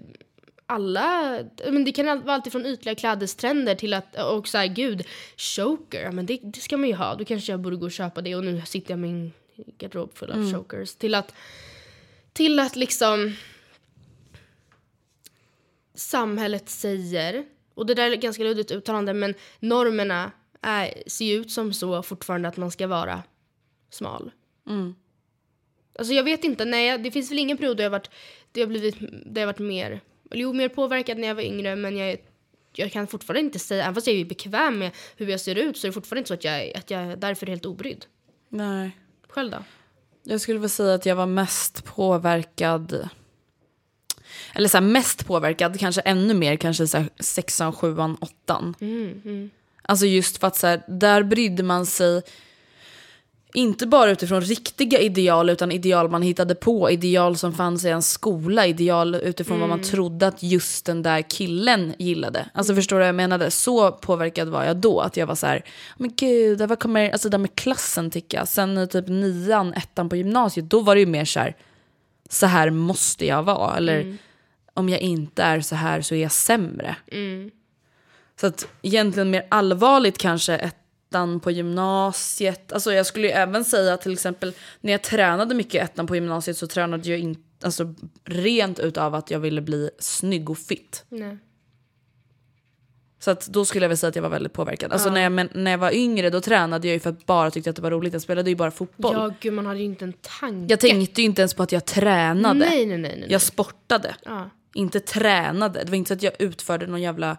Speaker 1: alla... Men det kan vara alltid från ytliga klädestrender till att... Och så här, gud, choker. Men det, det ska man ju ha. Då kanske jag borde gå och köpa det och nu sitter jag med en garderob full av chokers. Till att... Till att liksom samhället säger, och det där är ganska luddigt uttalande, men normerna är, ser ju ut som så fortfarande att man ska vara smal. Alltså jag vet inte, nej, det finns väl ingen period där jag varit, där jag blivit, där jag varit mer, jo, mer påverkad när jag var yngre, men jag, jag kan fortfarande inte säga, även fast jag är bekväm med hur jag ser ut, så är det fortfarande inte så att jag, att jag därför är helt obrydd.
Speaker 2: Nej.
Speaker 1: Själv då?
Speaker 2: Jag skulle väl säga att jag var mest påverkad. Eller så här, mest påverkad, kanske ännu mer, kanske så här, sexan, sjuan, åttan. Alltså just för att så här, där brydde man sig inte bara utifrån riktiga ideal utan ideal man hittade på, ideal som fanns i en skola, ideal utifrån vad man trodde att just den där killen gillade. Alltså förstår du vad jag menade? Så påverkad var jag då, att jag var så här, men gud, vad kommer alltså det där med klassen tycka? Sen i typ nian, ettan på gymnasiet, då var det ju mer så här, så här måste jag vara. Eller om jag inte är så här så är jag sämre. Så att egentligen mer allvarligt kanske ettan på gymnasiet. Alltså jag skulle ju även säga till exempel när jag tränade mycket ettan på gymnasiet så tränade jag inte, alltså rent utav att jag ville bli snygg och fit.
Speaker 1: Nej.
Speaker 2: Så att då skulle jag väl säga att jag var väldigt påverkad. Alltså när, jag, men, när jag var yngre då tränade jag ju för att bara tyckte att det var roligt. Jag spelade ju bara fotboll.
Speaker 1: Ja, gud, man hade ju inte en tanke.
Speaker 2: Jag tänkte ju inte ens på att jag tränade.
Speaker 1: Nej, nej, nej. nej.
Speaker 2: Jag sportade.
Speaker 1: Ja.
Speaker 2: Inte tränade. Det var inte så att jag utförde någon jävla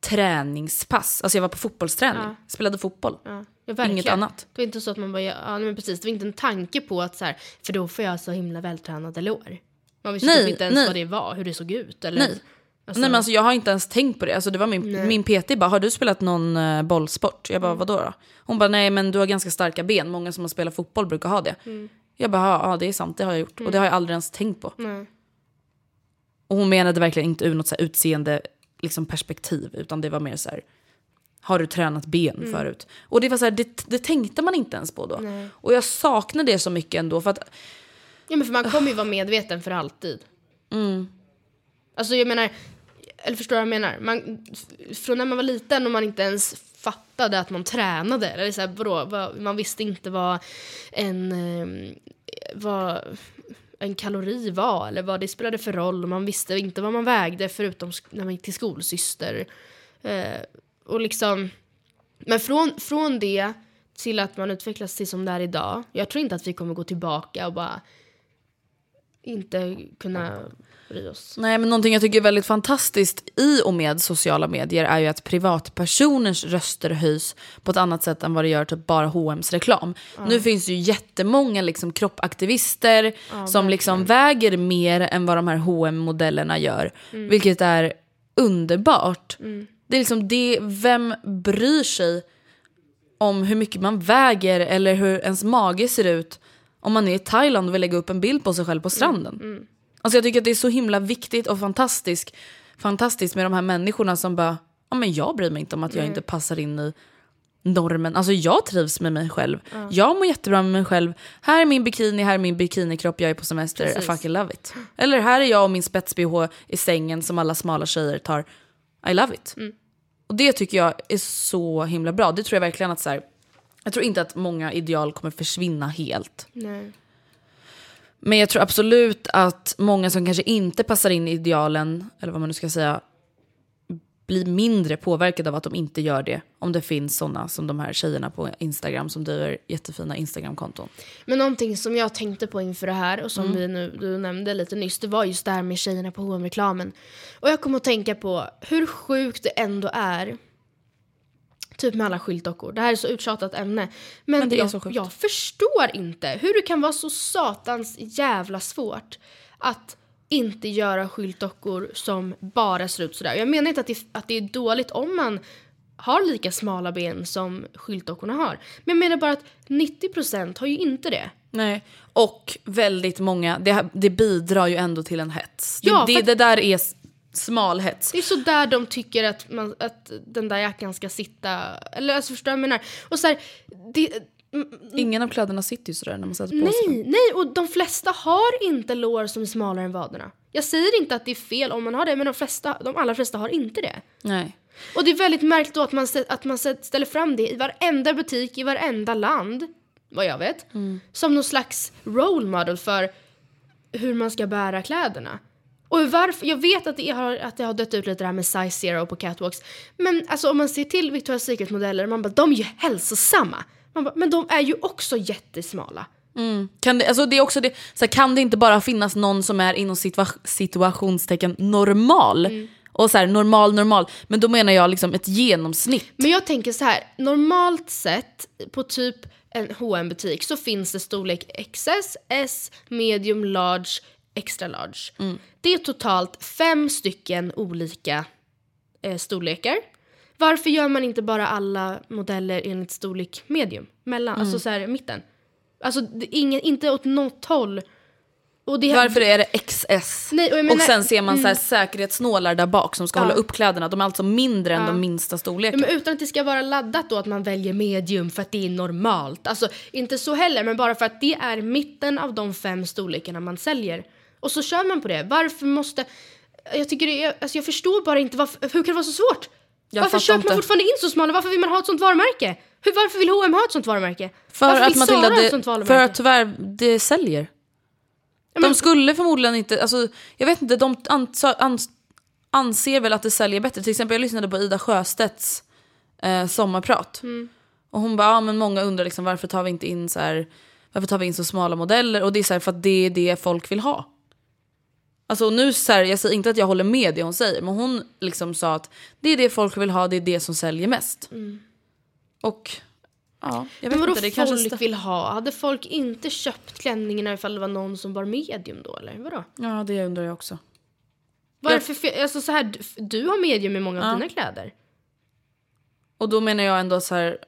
Speaker 2: träningspass. Alltså jag var på fotbollsträning. Spelade fotboll.
Speaker 1: Ja, ja.
Speaker 2: Inget annat.
Speaker 1: Det var inte så att man bara, ja men precis, det var inte en tanke på att så här, för då får jag så himla vältränade lår. Man visste
Speaker 2: Nej,
Speaker 1: typ inte ens
Speaker 2: nej.
Speaker 1: vad det var, hur det såg ut. Eller,
Speaker 2: Nej.
Speaker 1: Alltså,
Speaker 2: Nej men alltså jag har inte ens tänkt på det. Alltså det var min, min PT bara, har du spelat någon uh, bollsport? Jag
Speaker 1: Mm.
Speaker 2: bara, vadå då? Hon bara, nej men du har ganska starka ben. Många som har spelat fotboll brukar ha det. Jag bara, ja ja, det är sant, det har jag gjort. Och det har jag aldrig ens tänkt på. Och hon menade verkligen inte ur något så här utseende liksom perspektiv. Utan det var mer så här, har du tränat ben
Speaker 1: Mm.
Speaker 2: förut? Och det var så här, det, det tänkte man inte ens på då. Och jag saknar det så mycket ändå. För att
Speaker 1: Ja men för man kommer ju vara medveten för alltid.
Speaker 2: Mm.
Speaker 1: Alltså jag menar, eller förstår du vad jag menar? Man, från när man var liten och man inte ens fattade att man tränade. Eller så här, vadå, vad, man visste inte vad en, eh, vad en kalori var eller vad det spelade för roll. Man visste inte vad man vägde förutom när man gick till skolsyster. Eh, och liksom, men från, från det till att man utvecklas till som det är idag. Jag tror inte att vi kommer gå tillbaka och bara inte kunna bry oss.
Speaker 2: Nej, men någonting jag tycker är väldigt fantastiskt i och med sociala medier är ju att privatpersoners röster höjs på ett annat sätt än vad det gör typ bara H&M's reklam. Nu finns det ju jättemånga liksom kroppaktivister som liksom väger mer än vad de här hm modellerna gör. Vilket är underbart. Det är liksom det, vem bryr sig om hur mycket man väger eller hur ens mage ser ut om man är i Thailand och vill lägga upp en bild på sig själv på stranden. Alltså jag tycker att det är så himla viktigt och fantastiskt, fantastiskt med de här människorna som bara, ja men jag bryr mig inte om att jag inte passar in i normen. Alltså jag trivs med mig själv. Jag mår jättebra med mig själv. Här är min bikini, här är min bikinikropp, jag är på semester. I fucking love it. Eller här är jag och min spets-bh i sängen som alla smala tjejer tar. I love it. Och det tycker jag är så himla bra. Det tror jag verkligen att så här, jag tror inte att många ideal kommer försvinna helt.
Speaker 1: Nej.
Speaker 2: Men jag tror absolut att många som kanske inte passar in i idealen, eller vad man nu ska säga, blir mindre påverkade av att de inte gör det. Om det finns sådana som de här tjejerna på Instagram som driver jättefina Instagram-konton.
Speaker 1: Men någonting som jag tänkte på inför det här och som
Speaker 2: Mm.
Speaker 1: vi nu, du nämnde lite nyss, det var just det här med tjejerna på hm reklamen Och jag kom att tänka på hur sjukt det ändå är Typ med alla skyltdockor. Det här är så uttjatat ämne. Men,
Speaker 2: Men det är
Speaker 1: jag,
Speaker 2: så sjukt.
Speaker 1: jag förstår inte hur det kan vara så satans jävla svårt att inte göra skyltdockor som bara ser ut sådär. Jag menar inte att det, att det är dåligt om man har lika smala ben som skyltdockorna har. Men jag menar bara att 90% har ju inte det.
Speaker 2: Nej. Och väldigt många, det, det bidrar ju ändå till en hets.
Speaker 1: Ja,
Speaker 2: det, det, det där är s- smal hets.
Speaker 1: Det är så där de tycker att, man, att den där jackan ska sitta. Eller alltså förstår jag menar? Och så här, det,
Speaker 2: Ingen av kläderna sitter ju sådär när man sätter på sig dem.
Speaker 1: nej, nej, och de flesta har inte lår som är smalare än vaderna. Jag säger inte att det är fel om man har det, men de, flesta, de allra flesta har inte det.
Speaker 2: Nej.
Speaker 1: Och det är väldigt märkligt då att man, att man ställer fram det i varenda butik i varenda land, vad jag vet, som någon slags role model för hur man ska bära kläderna. Och varför, jag vet att det, har, att det har dött ut lite det här med size zero på catwalks, men alltså om man ser till Victoria's Secret-modeller, man bara de är ju hälsosamma. Man bara, men de är ju också jättesmala.
Speaker 2: Kan det, alltså det är också det, så här, kan det inte bara finnas någon som är inom situa- situationstecken normal?
Speaker 1: Mm.
Speaker 2: Och så här, normal, normal. Men då menar jag liksom ett genomsnitt.
Speaker 1: Men jag tänker så här, normalt sett på typ en hm butik så finns det storlek XS, S, medium, large, extra large. Det är totalt fem stycken olika eh, storlekar. Varför gör man inte bara alla modeller enligt storlek medium? Mellan, alltså så här mitten. Alltså ingen, inte åt något håll. Det,
Speaker 2: Varför är det XS?
Speaker 1: Nej, och jag
Speaker 2: och
Speaker 1: menar-
Speaker 2: sen ser man så här säkerhetsnålar där bak som ska
Speaker 1: Ja.
Speaker 2: hålla upp kläderna. De är alltså mindre än
Speaker 1: Ja.
Speaker 2: de minsta storlekarna.
Speaker 1: men utan att det ska vara laddat då att man väljer medium för att det är normalt. Alltså inte så heller, men bara för att det är mitten av de fem storlekarna man säljer. Och så kör man på det. Varför måste... Jag tycker det är, alltså jag förstår bara inte varför, hur kan det vara så svårt?
Speaker 2: Jag
Speaker 1: varför köper man fortfarande in så smala? Varför vill man ha ett sånt varumärke? Hur, varför vill H&M ha ett sånt varumärke?
Speaker 2: För
Speaker 1: varför
Speaker 2: att
Speaker 1: vill
Speaker 2: Matilda,
Speaker 1: Zara ha ett
Speaker 2: det,
Speaker 1: sånt varumärke?
Speaker 2: för att tyvärr, det säljer.
Speaker 1: Ja, men-
Speaker 2: De skulle förmodligen inte, alltså, jag vet inte, de ans- ans- anser väl att det säljer bättre. Till exempel jag lyssnade på Ida Sjöstedts eh, sommarprat.
Speaker 1: Mm.
Speaker 2: Och hon bara, ja men många undrar liksom varför tar vi inte in så här, varför tar vi in så smala modeller? Och det är så här, för att det är det folk vill ha. Alltså nu så här, jag säger inte att jag håller med det hon säger, men hon liksom sa att det är det folk vill ha, det är det som säljer mest. Och ja, jag vet
Speaker 1: Men
Speaker 2: inte, det kanske...
Speaker 1: folk vill ha? Hade folk inte köpt klänningarna ifall det var någon som bar medium då eller? Vadå?
Speaker 2: Ja, det undrar jag också.
Speaker 1: Varför, alltså så här, du- har medium i många av dina kläder.
Speaker 2: Och då menar jag ändå så här.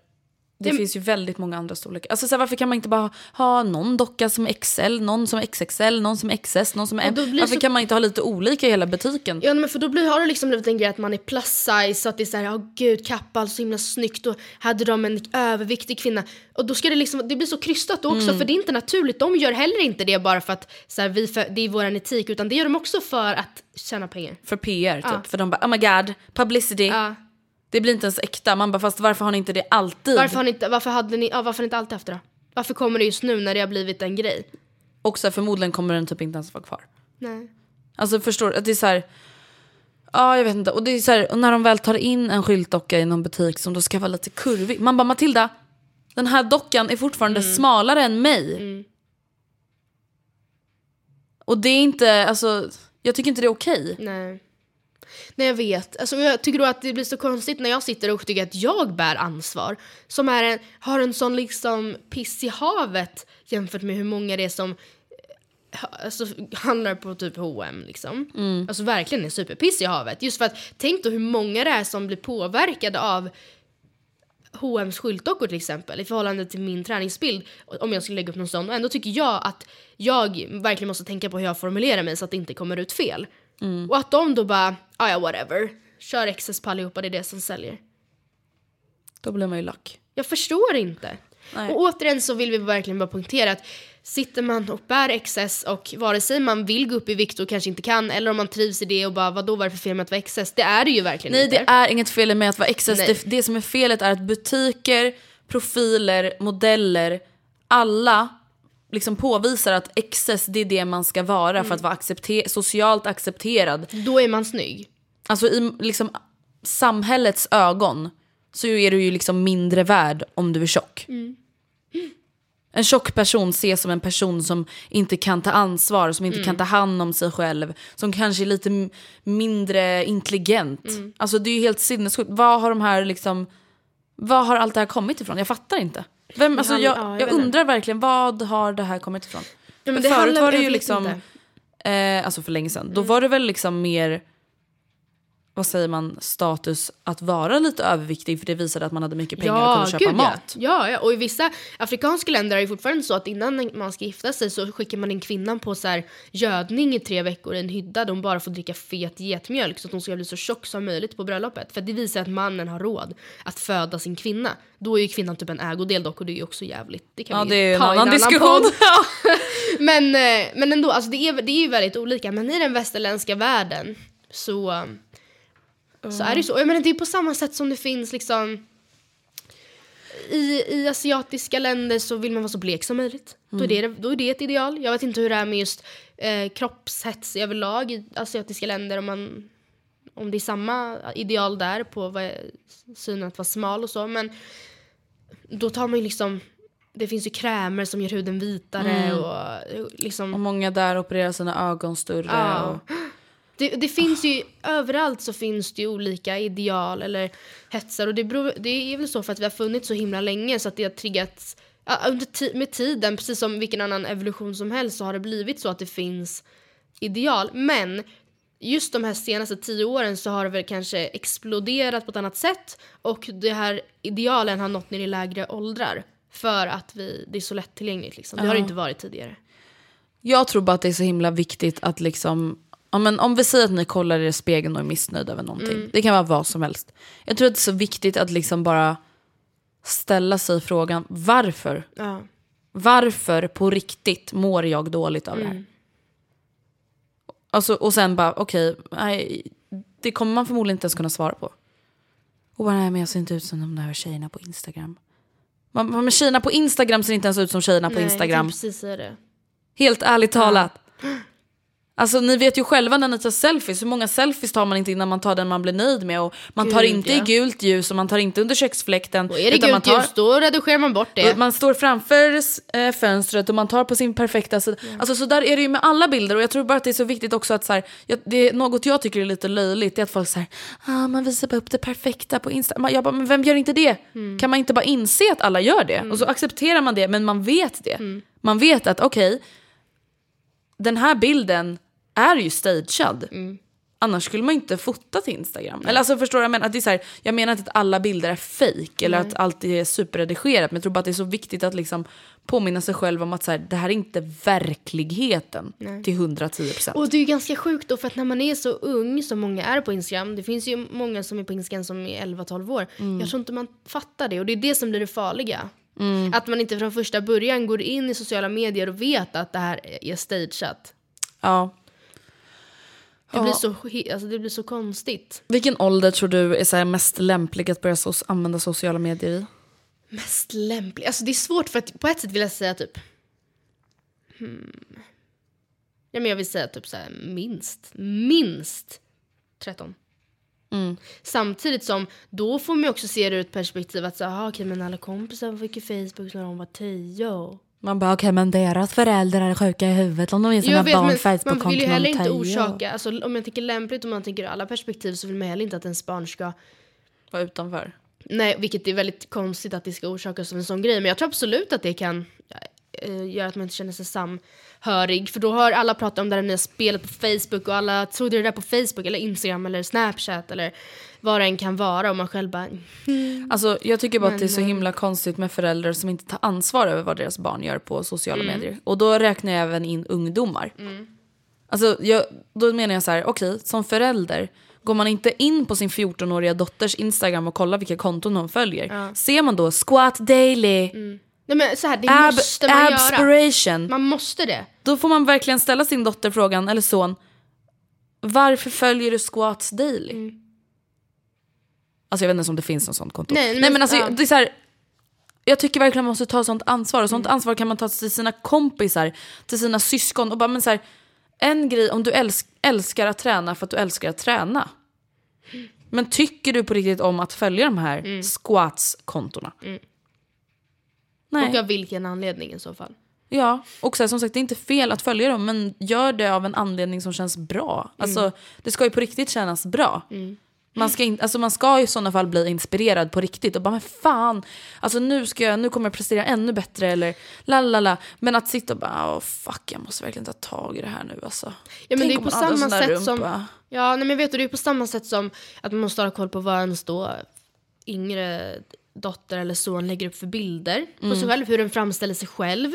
Speaker 2: Det
Speaker 1: Det-
Speaker 2: finns ju väldigt många andra storlekar. Alltså så här, varför kan man inte bara ha, ha någon docka som XL, någon som XXL, någon som XS, någon som M? Varför
Speaker 1: så-
Speaker 2: kan man inte ha lite olika i hela butiken?
Speaker 1: Ja men för då blir, har du liksom blivit en grej att man är plus size så att det är såhär, ja gud kappa, så himla snyggt och hade de en överviktig kvinna. Och då ska det liksom, det blir så krystat också
Speaker 2: Mm.
Speaker 1: för det är inte naturligt. De gör heller inte det bara för att så här, vi för, det är våran etik utan det gör de också för att tjäna pengar.
Speaker 2: För PR typ.
Speaker 1: Ja.
Speaker 2: För de bara oh my god, publicity.
Speaker 1: Ja.
Speaker 2: Det blir inte ens äkta. Man bara fast varför har ni inte det alltid?
Speaker 1: Varför har ni inte, varför hade ni, ja, varför inte alltid haft det då? Varför kommer det just nu när det har blivit en grej?
Speaker 2: Och så här, förmodligen kommer den typ inte ens vara kvar.
Speaker 1: Nej.
Speaker 2: Alltså förstår du? Att det är så här. Ja jag vet inte. Och det är så här, när de väl tar in en skyltdocka i någon butik som då ska vara lite kurvig. Man bara Matilda, den här dockan är fortfarande
Speaker 1: Mm.
Speaker 2: smalare än mig. Och det är inte, alltså jag tycker inte det är okej.
Speaker 1: Nej. Nej jag vet. Alltså, jag tycker då att det blir så konstigt när jag sitter och tycker att jag bär ansvar. Som är en, har en sån liksom piss i havet jämfört med hur många det är som eh, alltså, handlar på typ H&M liksom. Alltså verkligen är superpiss i havet. Just för att tänk då hur många det är som blir påverkade av H&M's skyltdockor till exempel i förhållande till min träningsbild om jag skulle lägga upp någon sån och ändå tycker jag att jag verkligen måste tänka på hur jag formulerar mig så att det inte kommer ut fel. Och att de då bara, "Ah, ja whatever, kör XS på allihopa, det är det som säljer.
Speaker 2: Då blir man ju lack.
Speaker 1: Jag förstår inte.
Speaker 2: Nej.
Speaker 1: Och återigen så vill vi verkligen bara poängtera att sitter man och bär XS och vare sig man vill gå upp i vikt och kanske inte kan eller om man trivs i det och bara vadå vad är det för fel med att vara XS? Det är det ju verkligen
Speaker 2: Nej
Speaker 1: inte.
Speaker 2: det är inget fel med att vara.
Speaker 1: Nej.
Speaker 2: Det, det som är felet är att butiker, profiler, modeller, alla liksom påvisar att XS det är det man ska vara
Speaker 1: Mm.
Speaker 2: för att vara accepte- socialt accepterad.
Speaker 1: Då är man snygg.
Speaker 2: Alltså i liksom, samhällets ögon så är du ju liksom mindre värd om du är tjock. En tjock person ses som en person som inte kan ta ansvar, som inte kan ta hand om sig själv, som kanske är lite mindre intelligent. Alltså det är ju helt sinnessjukt. Vad har de här liksom, vad har allt det här kommit ifrån? Jag fattar inte. Vem, alltså,
Speaker 1: han-
Speaker 2: jag,
Speaker 1: ja, jag
Speaker 2: undrar verkligen, vad har det här kommit ifrån?
Speaker 1: Ja,
Speaker 2: förut var det ju liksom, eh, alltså för länge sedan, då var det väl liksom mer, vad säger man, status att vara lite överviktig för det visade att man hade mycket pengar och kunde köpa
Speaker 1: gud,
Speaker 2: mat.
Speaker 1: Ja. ja, ja, och i vissa afrikanska länder är det fortfarande så att innan man ska gifta sig så skickar man in kvinnan på så här gödning i tre veckor i en hydda där hon bara får dricka fet getmjölk så att hon ska bli så tjock som möjligt på bröllopet. För det visar att mannen har råd att föda sin kvinna. Då är ju kvinnan typ en ägodel dock och det är ju också jävligt. Det kan
Speaker 2: Ja
Speaker 1: vi
Speaker 2: det är en
Speaker 1: ta i
Speaker 2: annan diskussion.
Speaker 1: podd. men, eh, men ändå, alltså det, är, det är ju väldigt olika. Men i den västerländska världen så, så är det så. Jag menar, det är på samma sätt som det finns liksom i, I asiatiska länder så vill man vara så blek som möjligt. Då, är det, då är det ett ideal. Jag vet inte hur det är med just eh, kroppshets överlag i asiatiska länder. Om, man, om det är samma ideal där på vad, synen att vara smal och så. Men då tar man ju liksom... Det finns ju krämer som gör huden vitare och eh, liksom...
Speaker 2: Och många där opererar sina ögon större.
Speaker 1: Ja.
Speaker 2: Och,
Speaker 1: Det, det finns ju, överallt så finns det ju olika ideal eller hetsar och det, beror, det är väl så för att vi har funnits så himla länge så att det har triggats under med tiden, precis som vilken annan evolution som helst så har det blivit så att det finns ideal. Men just de här senaste tio åren så har det väl kanske exploderat på ett annat sätt och det här idealen har nått ner i lägre åldrar för att vi, det är så lättillgängligt liksom. Det har det inte varit tidigare.
Speaker 2: Jag tror bara att det är så himla viktigt att liksom, ja, men om vi säger att ni kollar er i spegeln och är missnöjda över någonting.
Speaker 1: Mm.
Speaker 2: Det kan vara vad som helst. Jag tror att det är så viktigt att liksom bara ställa sig frågan varför?
Speaker 1: Ja.
Speaker 2: Varför på riktigt mår jag dåligt av det
Speaker 1: Mm.
Speaker 2: här? Alltså, och sen bara, okej, nej, det kommer man förmodligen inte ens kunna svara på. Och bara, nej men jag ser inte ut som de där tjejerna på Instagram. Man, men tjejerna på Instagram ser inte ens ut som tjejerna på
Speaker 1: Nej,
Speaker 2: Instagram.
Speaker 1: precis säga det.
Speaker 2: Helt ärligt talat. Alltså ni vet ju själva när ni tar selfies, hur många selfies tar man inte innan man tar den man blir nöjd med? Och man tar
Speaker 1: Gud,
Speaker 2: inte
Speaker 1: ja.
Speaker 2: i gult ljus och man tar inte under köksfläkten.
Speaker 1: Och är det
Speaker 2: utan man
Speaker 1: gult
Speaker 2: tar,
Speaker 1: ljus då redigerar man bort det.
Speaker 2: Man står framför eh, fönstret och man tar på sin perfekta sida. Alltså så där är det ju med alla bilder och jag tror bara att det är så viktigt också att så här, jag, det är något jag tycker är lite löjligt är att folk säger ah, man visar bara upp det perfekta på Instagram. Jag bara, men vem gör inte det? Kan man inte bara inse att alla gör det? Och så accepterar man det men man vet det. Man vet att okej, den här bilden är ju stagead. Annars skulle man inte fota till Instagram. Eller alltså förstår du jag menar? Att det är så här, jag menar inte att alla bilder är fake eller att allt är superredigerat. Men jag tror bara att det är så viktigt att liksom påminna sig själv om att så här, det här är inte verkligheten till 110%.
Speaker 1: Och det är ju ganska sjukt då för att när man är så ung som många är på Instagram, det finns ju många som är på Instagram som är 11-12 år. Jag tror inte man fattar det och det är det som blir det farliga. Att man inte från första början går in i sociala medier och vet att det här är stageat.
Speaker 2: ja.
Speaker 1: Det, blir så, alltså det blir så konstigt.
Speaker 2: Vilken ålder tror du är så mest lämplig att börja so använda sociala medier i?
Speaker 1: Mest lämplig? Alltså det är svårt för att på ett sätt vill jag säga typ... Hmm. Ja, men jag vill säga typ så här, minst, minst 13. Samtidigt som då får man också se det ur ett perspektiv att så, aha, okej, men alla kompisar fick ju Facebook när de var 10.
Speaker 2: Man bara okej men deras föräldrar är sjuka i huvudet om de ger sina
Speaker 1: vet,
Speaker 2: barn
Speaker 1: men man
Speaker 2: Facebook-konton
Speaker 1: vill ju heller
Speaker 2: om
Speaker 1: inte
Speaker 2: tio
Speaker 1: orsaka, alltså, om jag tänker lämpligt om man tänker ur alla perspektiv så vill man heller inte att ens barn ska
Speaker 2: Vara utanför.
Speaker 1: Nej, vilket är väldigt konstigt att det ska orsakas av en sån grej. Men jag tror absolut att det kan äh, göra att man inte känner sig samhörig. För då har alla pratat om det här nya spelet på Facebook och alla trodde det där på Facebook eller Instagram eller Snapchat eller vad det än kan vara och man själv bara
Speaker 2: Alltså, jag tycker bara att det är så
Speaker 1: Men, eh,
Speaker 2: himla konstigt med föräldrar som inte tar ansvar över vad deras barn gör på sociala medier. Och då räknar jag även in ungdomar. Alltså, jag, då menar jag så här, okej, som förälder, Går man inte in på sin 14-åriga dotters Instagram och kollar vilka konton hon följer, ser man då squat daily,
Speaker 1: Nej men så här, det
Speaker 2: ab,
Speaker 1: måste man göra.
Speaker 2: abspiration.
Speaker 1: Man måste det.
Speaker 2: Då får man verkligen ställa sin dotter frågan, eller son, varför följer du squats daily? Alltså jag vet inte ens om det finns något sånt konto.
Speaker 1: Nej,
Speaker 2: Nej,
Speaker 1: men-
Speaker 2: alltså,
Speaker 1: ja.
Speaker 2: det är så här, jag tycker verkligen man måste ta sånt ansvar. Och sånt ansvar kan man ta till sina kompisar, till sina syskon. Och bara, men så här, en grej, om du älsk, älskar att träna för att du älskar att träna. Men tycker du på riktigt om att följa de här squats-kontona? Nej.
Speaker 1: Och av vilken anledning i så fall.
Speaker 2: Ja, och så här, som sagt det är inte fel att följa dem men gör det av en anledning som känns bra. Alltså det ska ju på riktigt kännas bra. Man ska, in, alltså, man ska i sådana fall bli inspirerad på riktigt och bara men fan, alltså nu, ska jag, nu kommer jag prestera ännu bättre eller la la la. Men att sitta och bara oh, fuck jag måste verkligen ta tag i det här nu alltså.
Speaker 1: Ja, men
Speaker 2: Tänk
Speaker 1: det är på
Speaker 2: man
Speaker 1: samma sätt som...
Speaker 2: rumpa.
Speaker 1: Ja, nej, men vet du, det är på samma sätt som att man måste ha koll på vad ens då yngre dotter eller son lägger upp för bilder på
Speaker 2: Mm.
Speaker 1: sig själv, hur den framställer sig själv.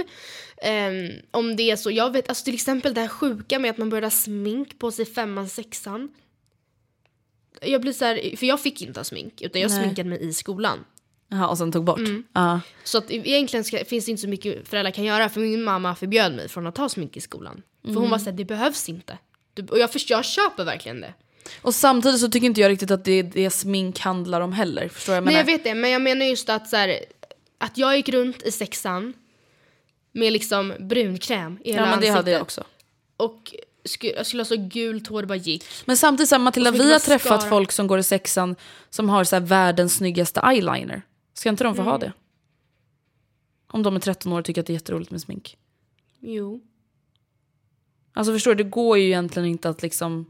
Speaker 1: Ehm, om det är så, jag vet, alltså till exempel det här sjuka med att man börjar ha smink på sig femman, sexan. Jag blir så här, för jag fick inte ha smink, utan jag
Speaker 2: Nej.
Speaker 1: sminkade mig i skolan.
Speaker 2: Jaha, och sen tog bort.
Speaker 1: Mm.
Speaker 2: Ja.
Speaker 1: Så att egentligen ska, finns det inte så mycket föräldrar kan göra för min mamma förbjöd mig från att ha smink i skolan. För
Speaker 2: Mm.
Speaker 1: hon var såhär, det behövs inte. Du, och jag, först, jag köper verkligen det.
Speaker 2: Och samtidigt så tycker inte jag riktigt att det är det smink handlar om heller. Förstår jag
Speaker 1: Nej
Speaker 2: menar?
Speaker 1: jag vet det, men jag menar just att så här, att jag gick runt i sexan med liksom brunkräm i hela
Speaker 2: ja men det
Speaker 1: ansiktet.
Speaker 2: hade jag också.
Speaker 1: Och sku, jag skulle ha så gult hår det bara gick.
Speaker 2: Men samtidigt, så här, Matilda, vi har
Speaker 1: mascara.
Speaker 2: träffat folk som går i sexan som har så här, världens snyggaste eyeliner. Ska inte de få
Speaker 1: Mm.
Speaker 2: ha det? Om de är 13 år och tycker att det är jätteroligt med smink.
Speaker 1: Jo.
Speaker 2: Alltså förstår du, det går ju egentligen inte att liksom...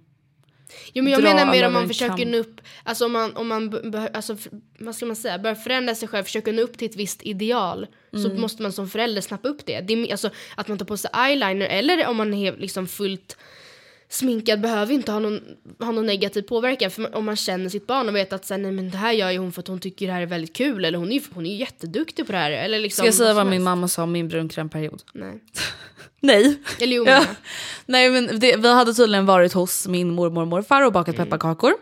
Speaker 1: Jo men jag
Speaker 2: Dra
Speaker 1: menar mer om man försöker nå upp, alltså om man, om man alltså, vad ska man säga, börjar förändra sig själv, försöker nå upp till ett visst ideal så
Speaker 2: Mm. måste
Speaker 1: måste man som förälder snappa upp det. det är, alltså, att man tar på sig eyeliner eller om man är liksom fullt sminkad behöver inte ha någon, ha någon negativ påverkan för om man känner sitt barn och vet att så här, nej, men det här gör ju hon för att hon tycker det här är väldigt kul eller hon är ju hon är jätteduktig på det här. Eller liksom,
Speaker 2: Ska jag säga vad min
Speaker 1: helst.
Speaker 2: mamma sa om min brunkrämperiod?
Speaker 1: Nej.
Speaker 2: Nej.
Speaker 1: Eller jo,
Speaker 2: Ja. Nej men det, vi hade tydligen varit hos min mormor och morfar och bakat
Speaker 1: Mm.
Speaker 2: pepparkakor.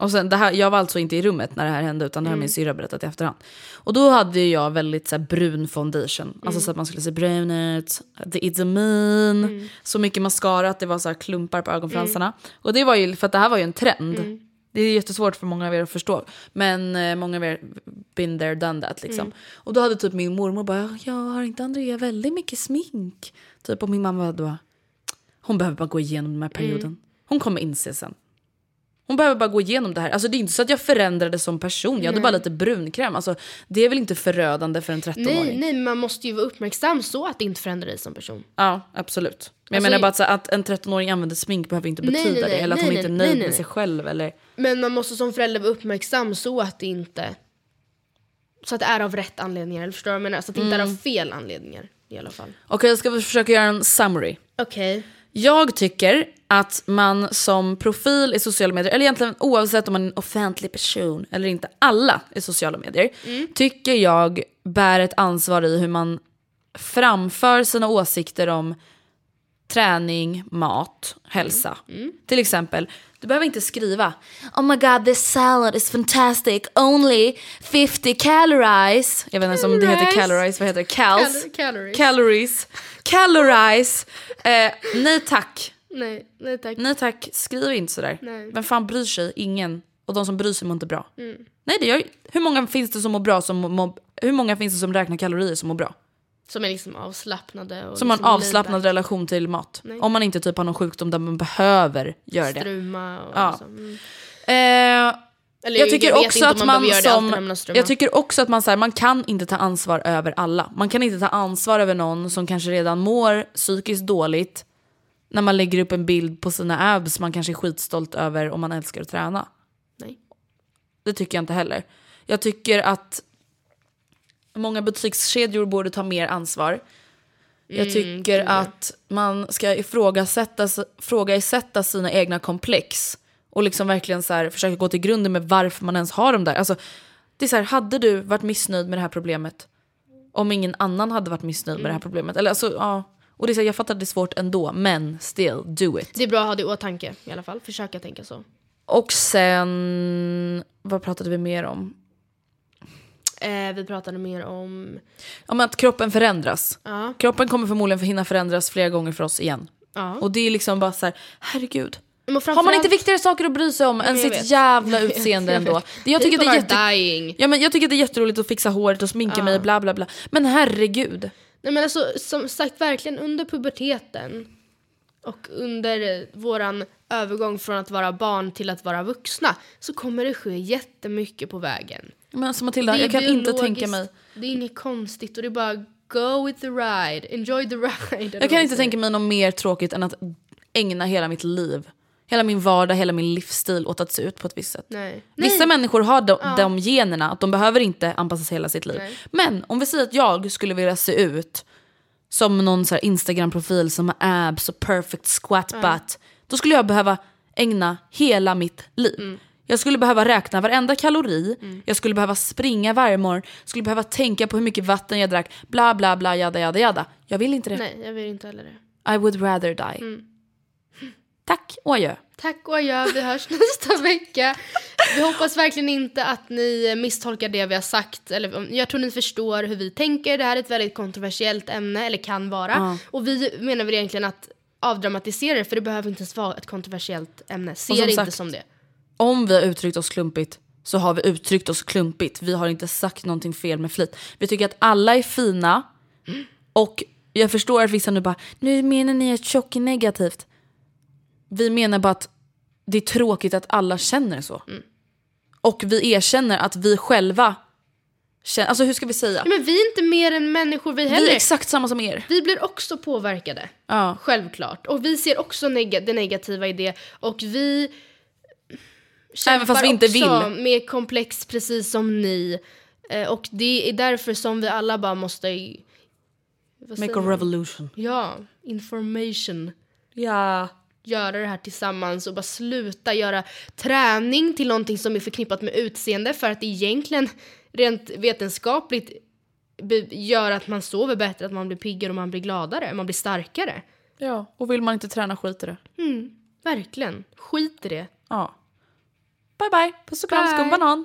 Speaker 2: Och sen, det här, jag var alltså inte i rummet när det här hände utan det har
Speaker 1: Mm.
Speaker 2: min syrra berättat i efterhand. Och då hade jag väldigt så här, brun foundation.
Speaker 1: Mm.
Speaker 2: Alltså så att man skulle se brun ut, the it's a mean,
Speaker 1: Mm.
Speaker 2: så mycket mascara att det var så här klumpar på ögonfransarna. Och det var ju, för att det här var ju en trend.
Speaker 1: Mm.
Speaker 2: Det är jättesvårt för många av er att förstå. Men eh, många av er been there, done that liksom.
Speaker 1: Mm.
Speaker 2: Och då hade typ min mormor bara, ja har inte Andrea väldigt mycket smink? Typ och min mamma då, hon behöver bara gå igenom den här perioden.
Speaker 1: Mm.
Speaker 2: Hon kommer inse sen. Hon behöver bara gå igenom det här. Alltså det är inte så att jag förändrades som person. Jag hade bara lite brunkräm. Alltså, det är väl inte förödande för en 13-åring?
Speaker 1: nej, nej, men man måste ju vara uppmärksam så att det inte förändrar dig som person.
Speaker 2: Ja, absolut. Men jag
Speaker 1: Alltså,
Speaker 2: menar bara att, så, att en 13-åring använder smink behöver inte betyda
Speaker 1: nej, nej.
Speaker 2: det. Eller att hon inte är nöjd med sig själv. Eller...
Speaker 1: Men man måste som förälder vara uppmärksam så att det inte så att det är av rätt anledningar, eller förstår du vad jag menar? Så att det inte är
Speaker 2: Mm.
Speaker 1: av fel anledningar i alla fall.
Speaker 2: Okej, ska vi försöka göra en summary?
Speaker 1: Okej.
Speaker 2: Jag tycker att man som profil i sociala medier, eller egentligen oavsett om man är en offentlig person eller inte, alla i sociala medier, tycker jag bär ett ansvar i hur man framför sina åsikter om träning, mat, hälsa. Till exempel, du behöver inte skriva Oh my god this salad is fantastic, only 50 calories. Jag vet inte om det heter
Speaker 1: Calories.
Speaker 2: vad heter det? Cals?
Speaker 1: Cal- calories.
Speaker 2: Calories. Calories. Eh, nej tack.
Speaker 1: Nej, nej tack.
Speaker 2: Nej tack, skriv inte sådär.
Speaker 1: Nej.
Speaker 2: Vem fan bryr sig? Ingen. Och de som bryr sig mår inte bra. Nej, det gör, hur många finns det som mår bra som mår, Hur många finns det som räknar kalorier som mår bra?
Speaker 1: Som är liksom avslappnade och
Speaker 2: Som har en
Speaker 1: liksom
Speaker 2: avslappnad
Speaker 1: laid
Speaker 2: relation till mat.
Speaker 1: Nej.
Speaker 2: Om man inte typ har någon sjukdom där man behöver göra det.
Speaker 1: struma och
Speaker 2: Ja.
Speaker 1: så. Mm.
Speaker 2: Eh,
Speaker 1: Eller
Speaker 2: jag tycker
Speaker 1: vet
Speaker 2: också att
Speaker 1: man
Speaker 2: man, som, jag tycker också att man, så här, man kan inte ta ansvar över alla. Man kan inte ta ansvar över någon som kanske redan mår psykiskt dåligt när man lägger upp en bild på sina abs man kanske är skitstolt över om man älskar att träna.
Speaker 1: Nej.
Speaker 2: Det tycker jag inte heller. Jag tycker att många butikskedjor borde ta mer ansvar. Jag
Speaker 1: Mm,
Speaker 2: tycker att man ska ifrågasätta, ifrågasätta sina egna komplex. Och liksom verkligen så här, försöka gå till grunden med varför man ens har dem där. Alltså, det är så här, hade du varit missnöjd med det här problemet om ingen annan hade varit missnöjd med det
Speaker 1: Mm.
Speaker 2: här problemet? Eller, alltså, ja. Och det är så här, jag fattar att det är svårt ändå, men still, do it.
Speaker 1: Det är bra att ha det i åtanke i alla fall. Försöka tänka så.
Speaker 2: och sen, vad pratade vi mer om?
Speaker 1: Eh, vi pratade mer om...
Speaker 2: Om att kroppen förändras.
Speaker 1: Ja.
Speaker 2: Kroppen kommer förmodligen hinna förändras flera gånger för oss igen.
Speaker 1: Ja.
Speaker 2: Och det är liksom bara så här, herregud. Har man inte viktigare saker att bry sig om än sitt
Speaker 1: vet.
Speaker 2: jävla utseende
Speaker 1: Jag
Speaker 2: ändå? Jag tycker, det är jätte... ja, men jag tycker det är jätteroligt att fixa håret och sminka mig, bla bla bla. Men herregud.
Speaker 1: Nej men alltså som sagt verkligen under puberteten och under eh, våran övergång från att vara barn till att vara vuxna så kommer det ske jättemycket på vägen.
Speaker 2: Men alltså Matilda,
Speaker 1: Det är
Speaker 2: jag kan inte tänka mig...
Speaker 1: Det är inget konstigt och det är bara go with the ride, enjoy the ride.
Speaker 2: Jag kan inte tänka mig något mer tråkigt än att ägna hela mitt liv, hela min vardag, hela min livsstil åt att se ut på ett visst sätt.
Speaker 1: Nej.
Speaker 2: Vissa
Speaker 1: Nej.
Speaker 2: människor har de, de generna, att de behöver inte anpassa sig hela sitt liv.
Speaker 1: Nej.
Speaker 2: Men om vi säger att jag skulle vilja se ut som någon så Instagram-profil som har abs och perfect squat butt. Då skulle jag behöva ägna hela mitt liv.
Speaker 1: Mm.
Speaker 2: Jag skulle behöva räkna varenda kalori, jag skulle behöva springa varje morgon, skulle behöva tänka på hur mycket vatten jag drack, bla bla bla, jada jada jada. Jag vill inte det.
Speaker 1: Nej, jag vill inte heller det.
Speaker 2: I would rather die.
Speaker 1: Mm.
Speaker 2: Tack och adjö.
Speaker 1: Tack och adjö, vi hörs nästa vecka. Vi hoppas verkligen inte att ni misstolkar det vi har sagt. Eller, jag tror ni förstår hur vi tänker. Det här är ett väldigt kontroversiellt ämne, eller kan vara. Och vi menar väl egentligen att avdramatisera det, för det behöver inte ens vara ett kontroversiellt ämne. Se det inte
Speaker 2: sagt-
Speaker 1: som det.
Speaker 2: Om vi har uttryckt oss klumpigt så har vi uttryckt oss klumpigt. Vi har inte sagt någonting fel med flit. Vi tycker att alla är fina. Och jag förstår att vissa nu bara, nu menar ni att tjock är negativt. Vi menar bara att det är tråkigt att alla känner så. Och vi erkänner att vi själva känner, alltså hur ska vi säga?
Speaker 1: Ja, men vi är inte mer än människor vi heller.
Speaker 2: Vi är exakt samma som er.
Speaker 1: Vi blir också påverkade.
Speaker 2: Ja.
Speaker 1: Självklart. Och vi ser också neg- det negativa i det. Och vi
Speaker 2: Även fast vi inte vill.
Speaker 1: med komplex precis som ni. Eh, och det är därför som vi alla bara måste...
Speaker 2: Make a revolution.
Speaker 1: Ja, information.
Speaker 2: Ja.
Speaker 1: Göra det här tillsammans och bara sluta göra träning till någonting som är förknippat med utseende för att egentligen rent vetenskapligt gör att man sover bättre, att man blir piggare och man blir gladare, man blir starkare.
Speaker 2: ja. Och vill man inte träna skit i det.
Speaker 1: Verkligen. Skit i det.
Speaker 2: Ja. Bye bye. Puss och kram,
Speaker 1: Bye.
Speaker 2: skumbanan.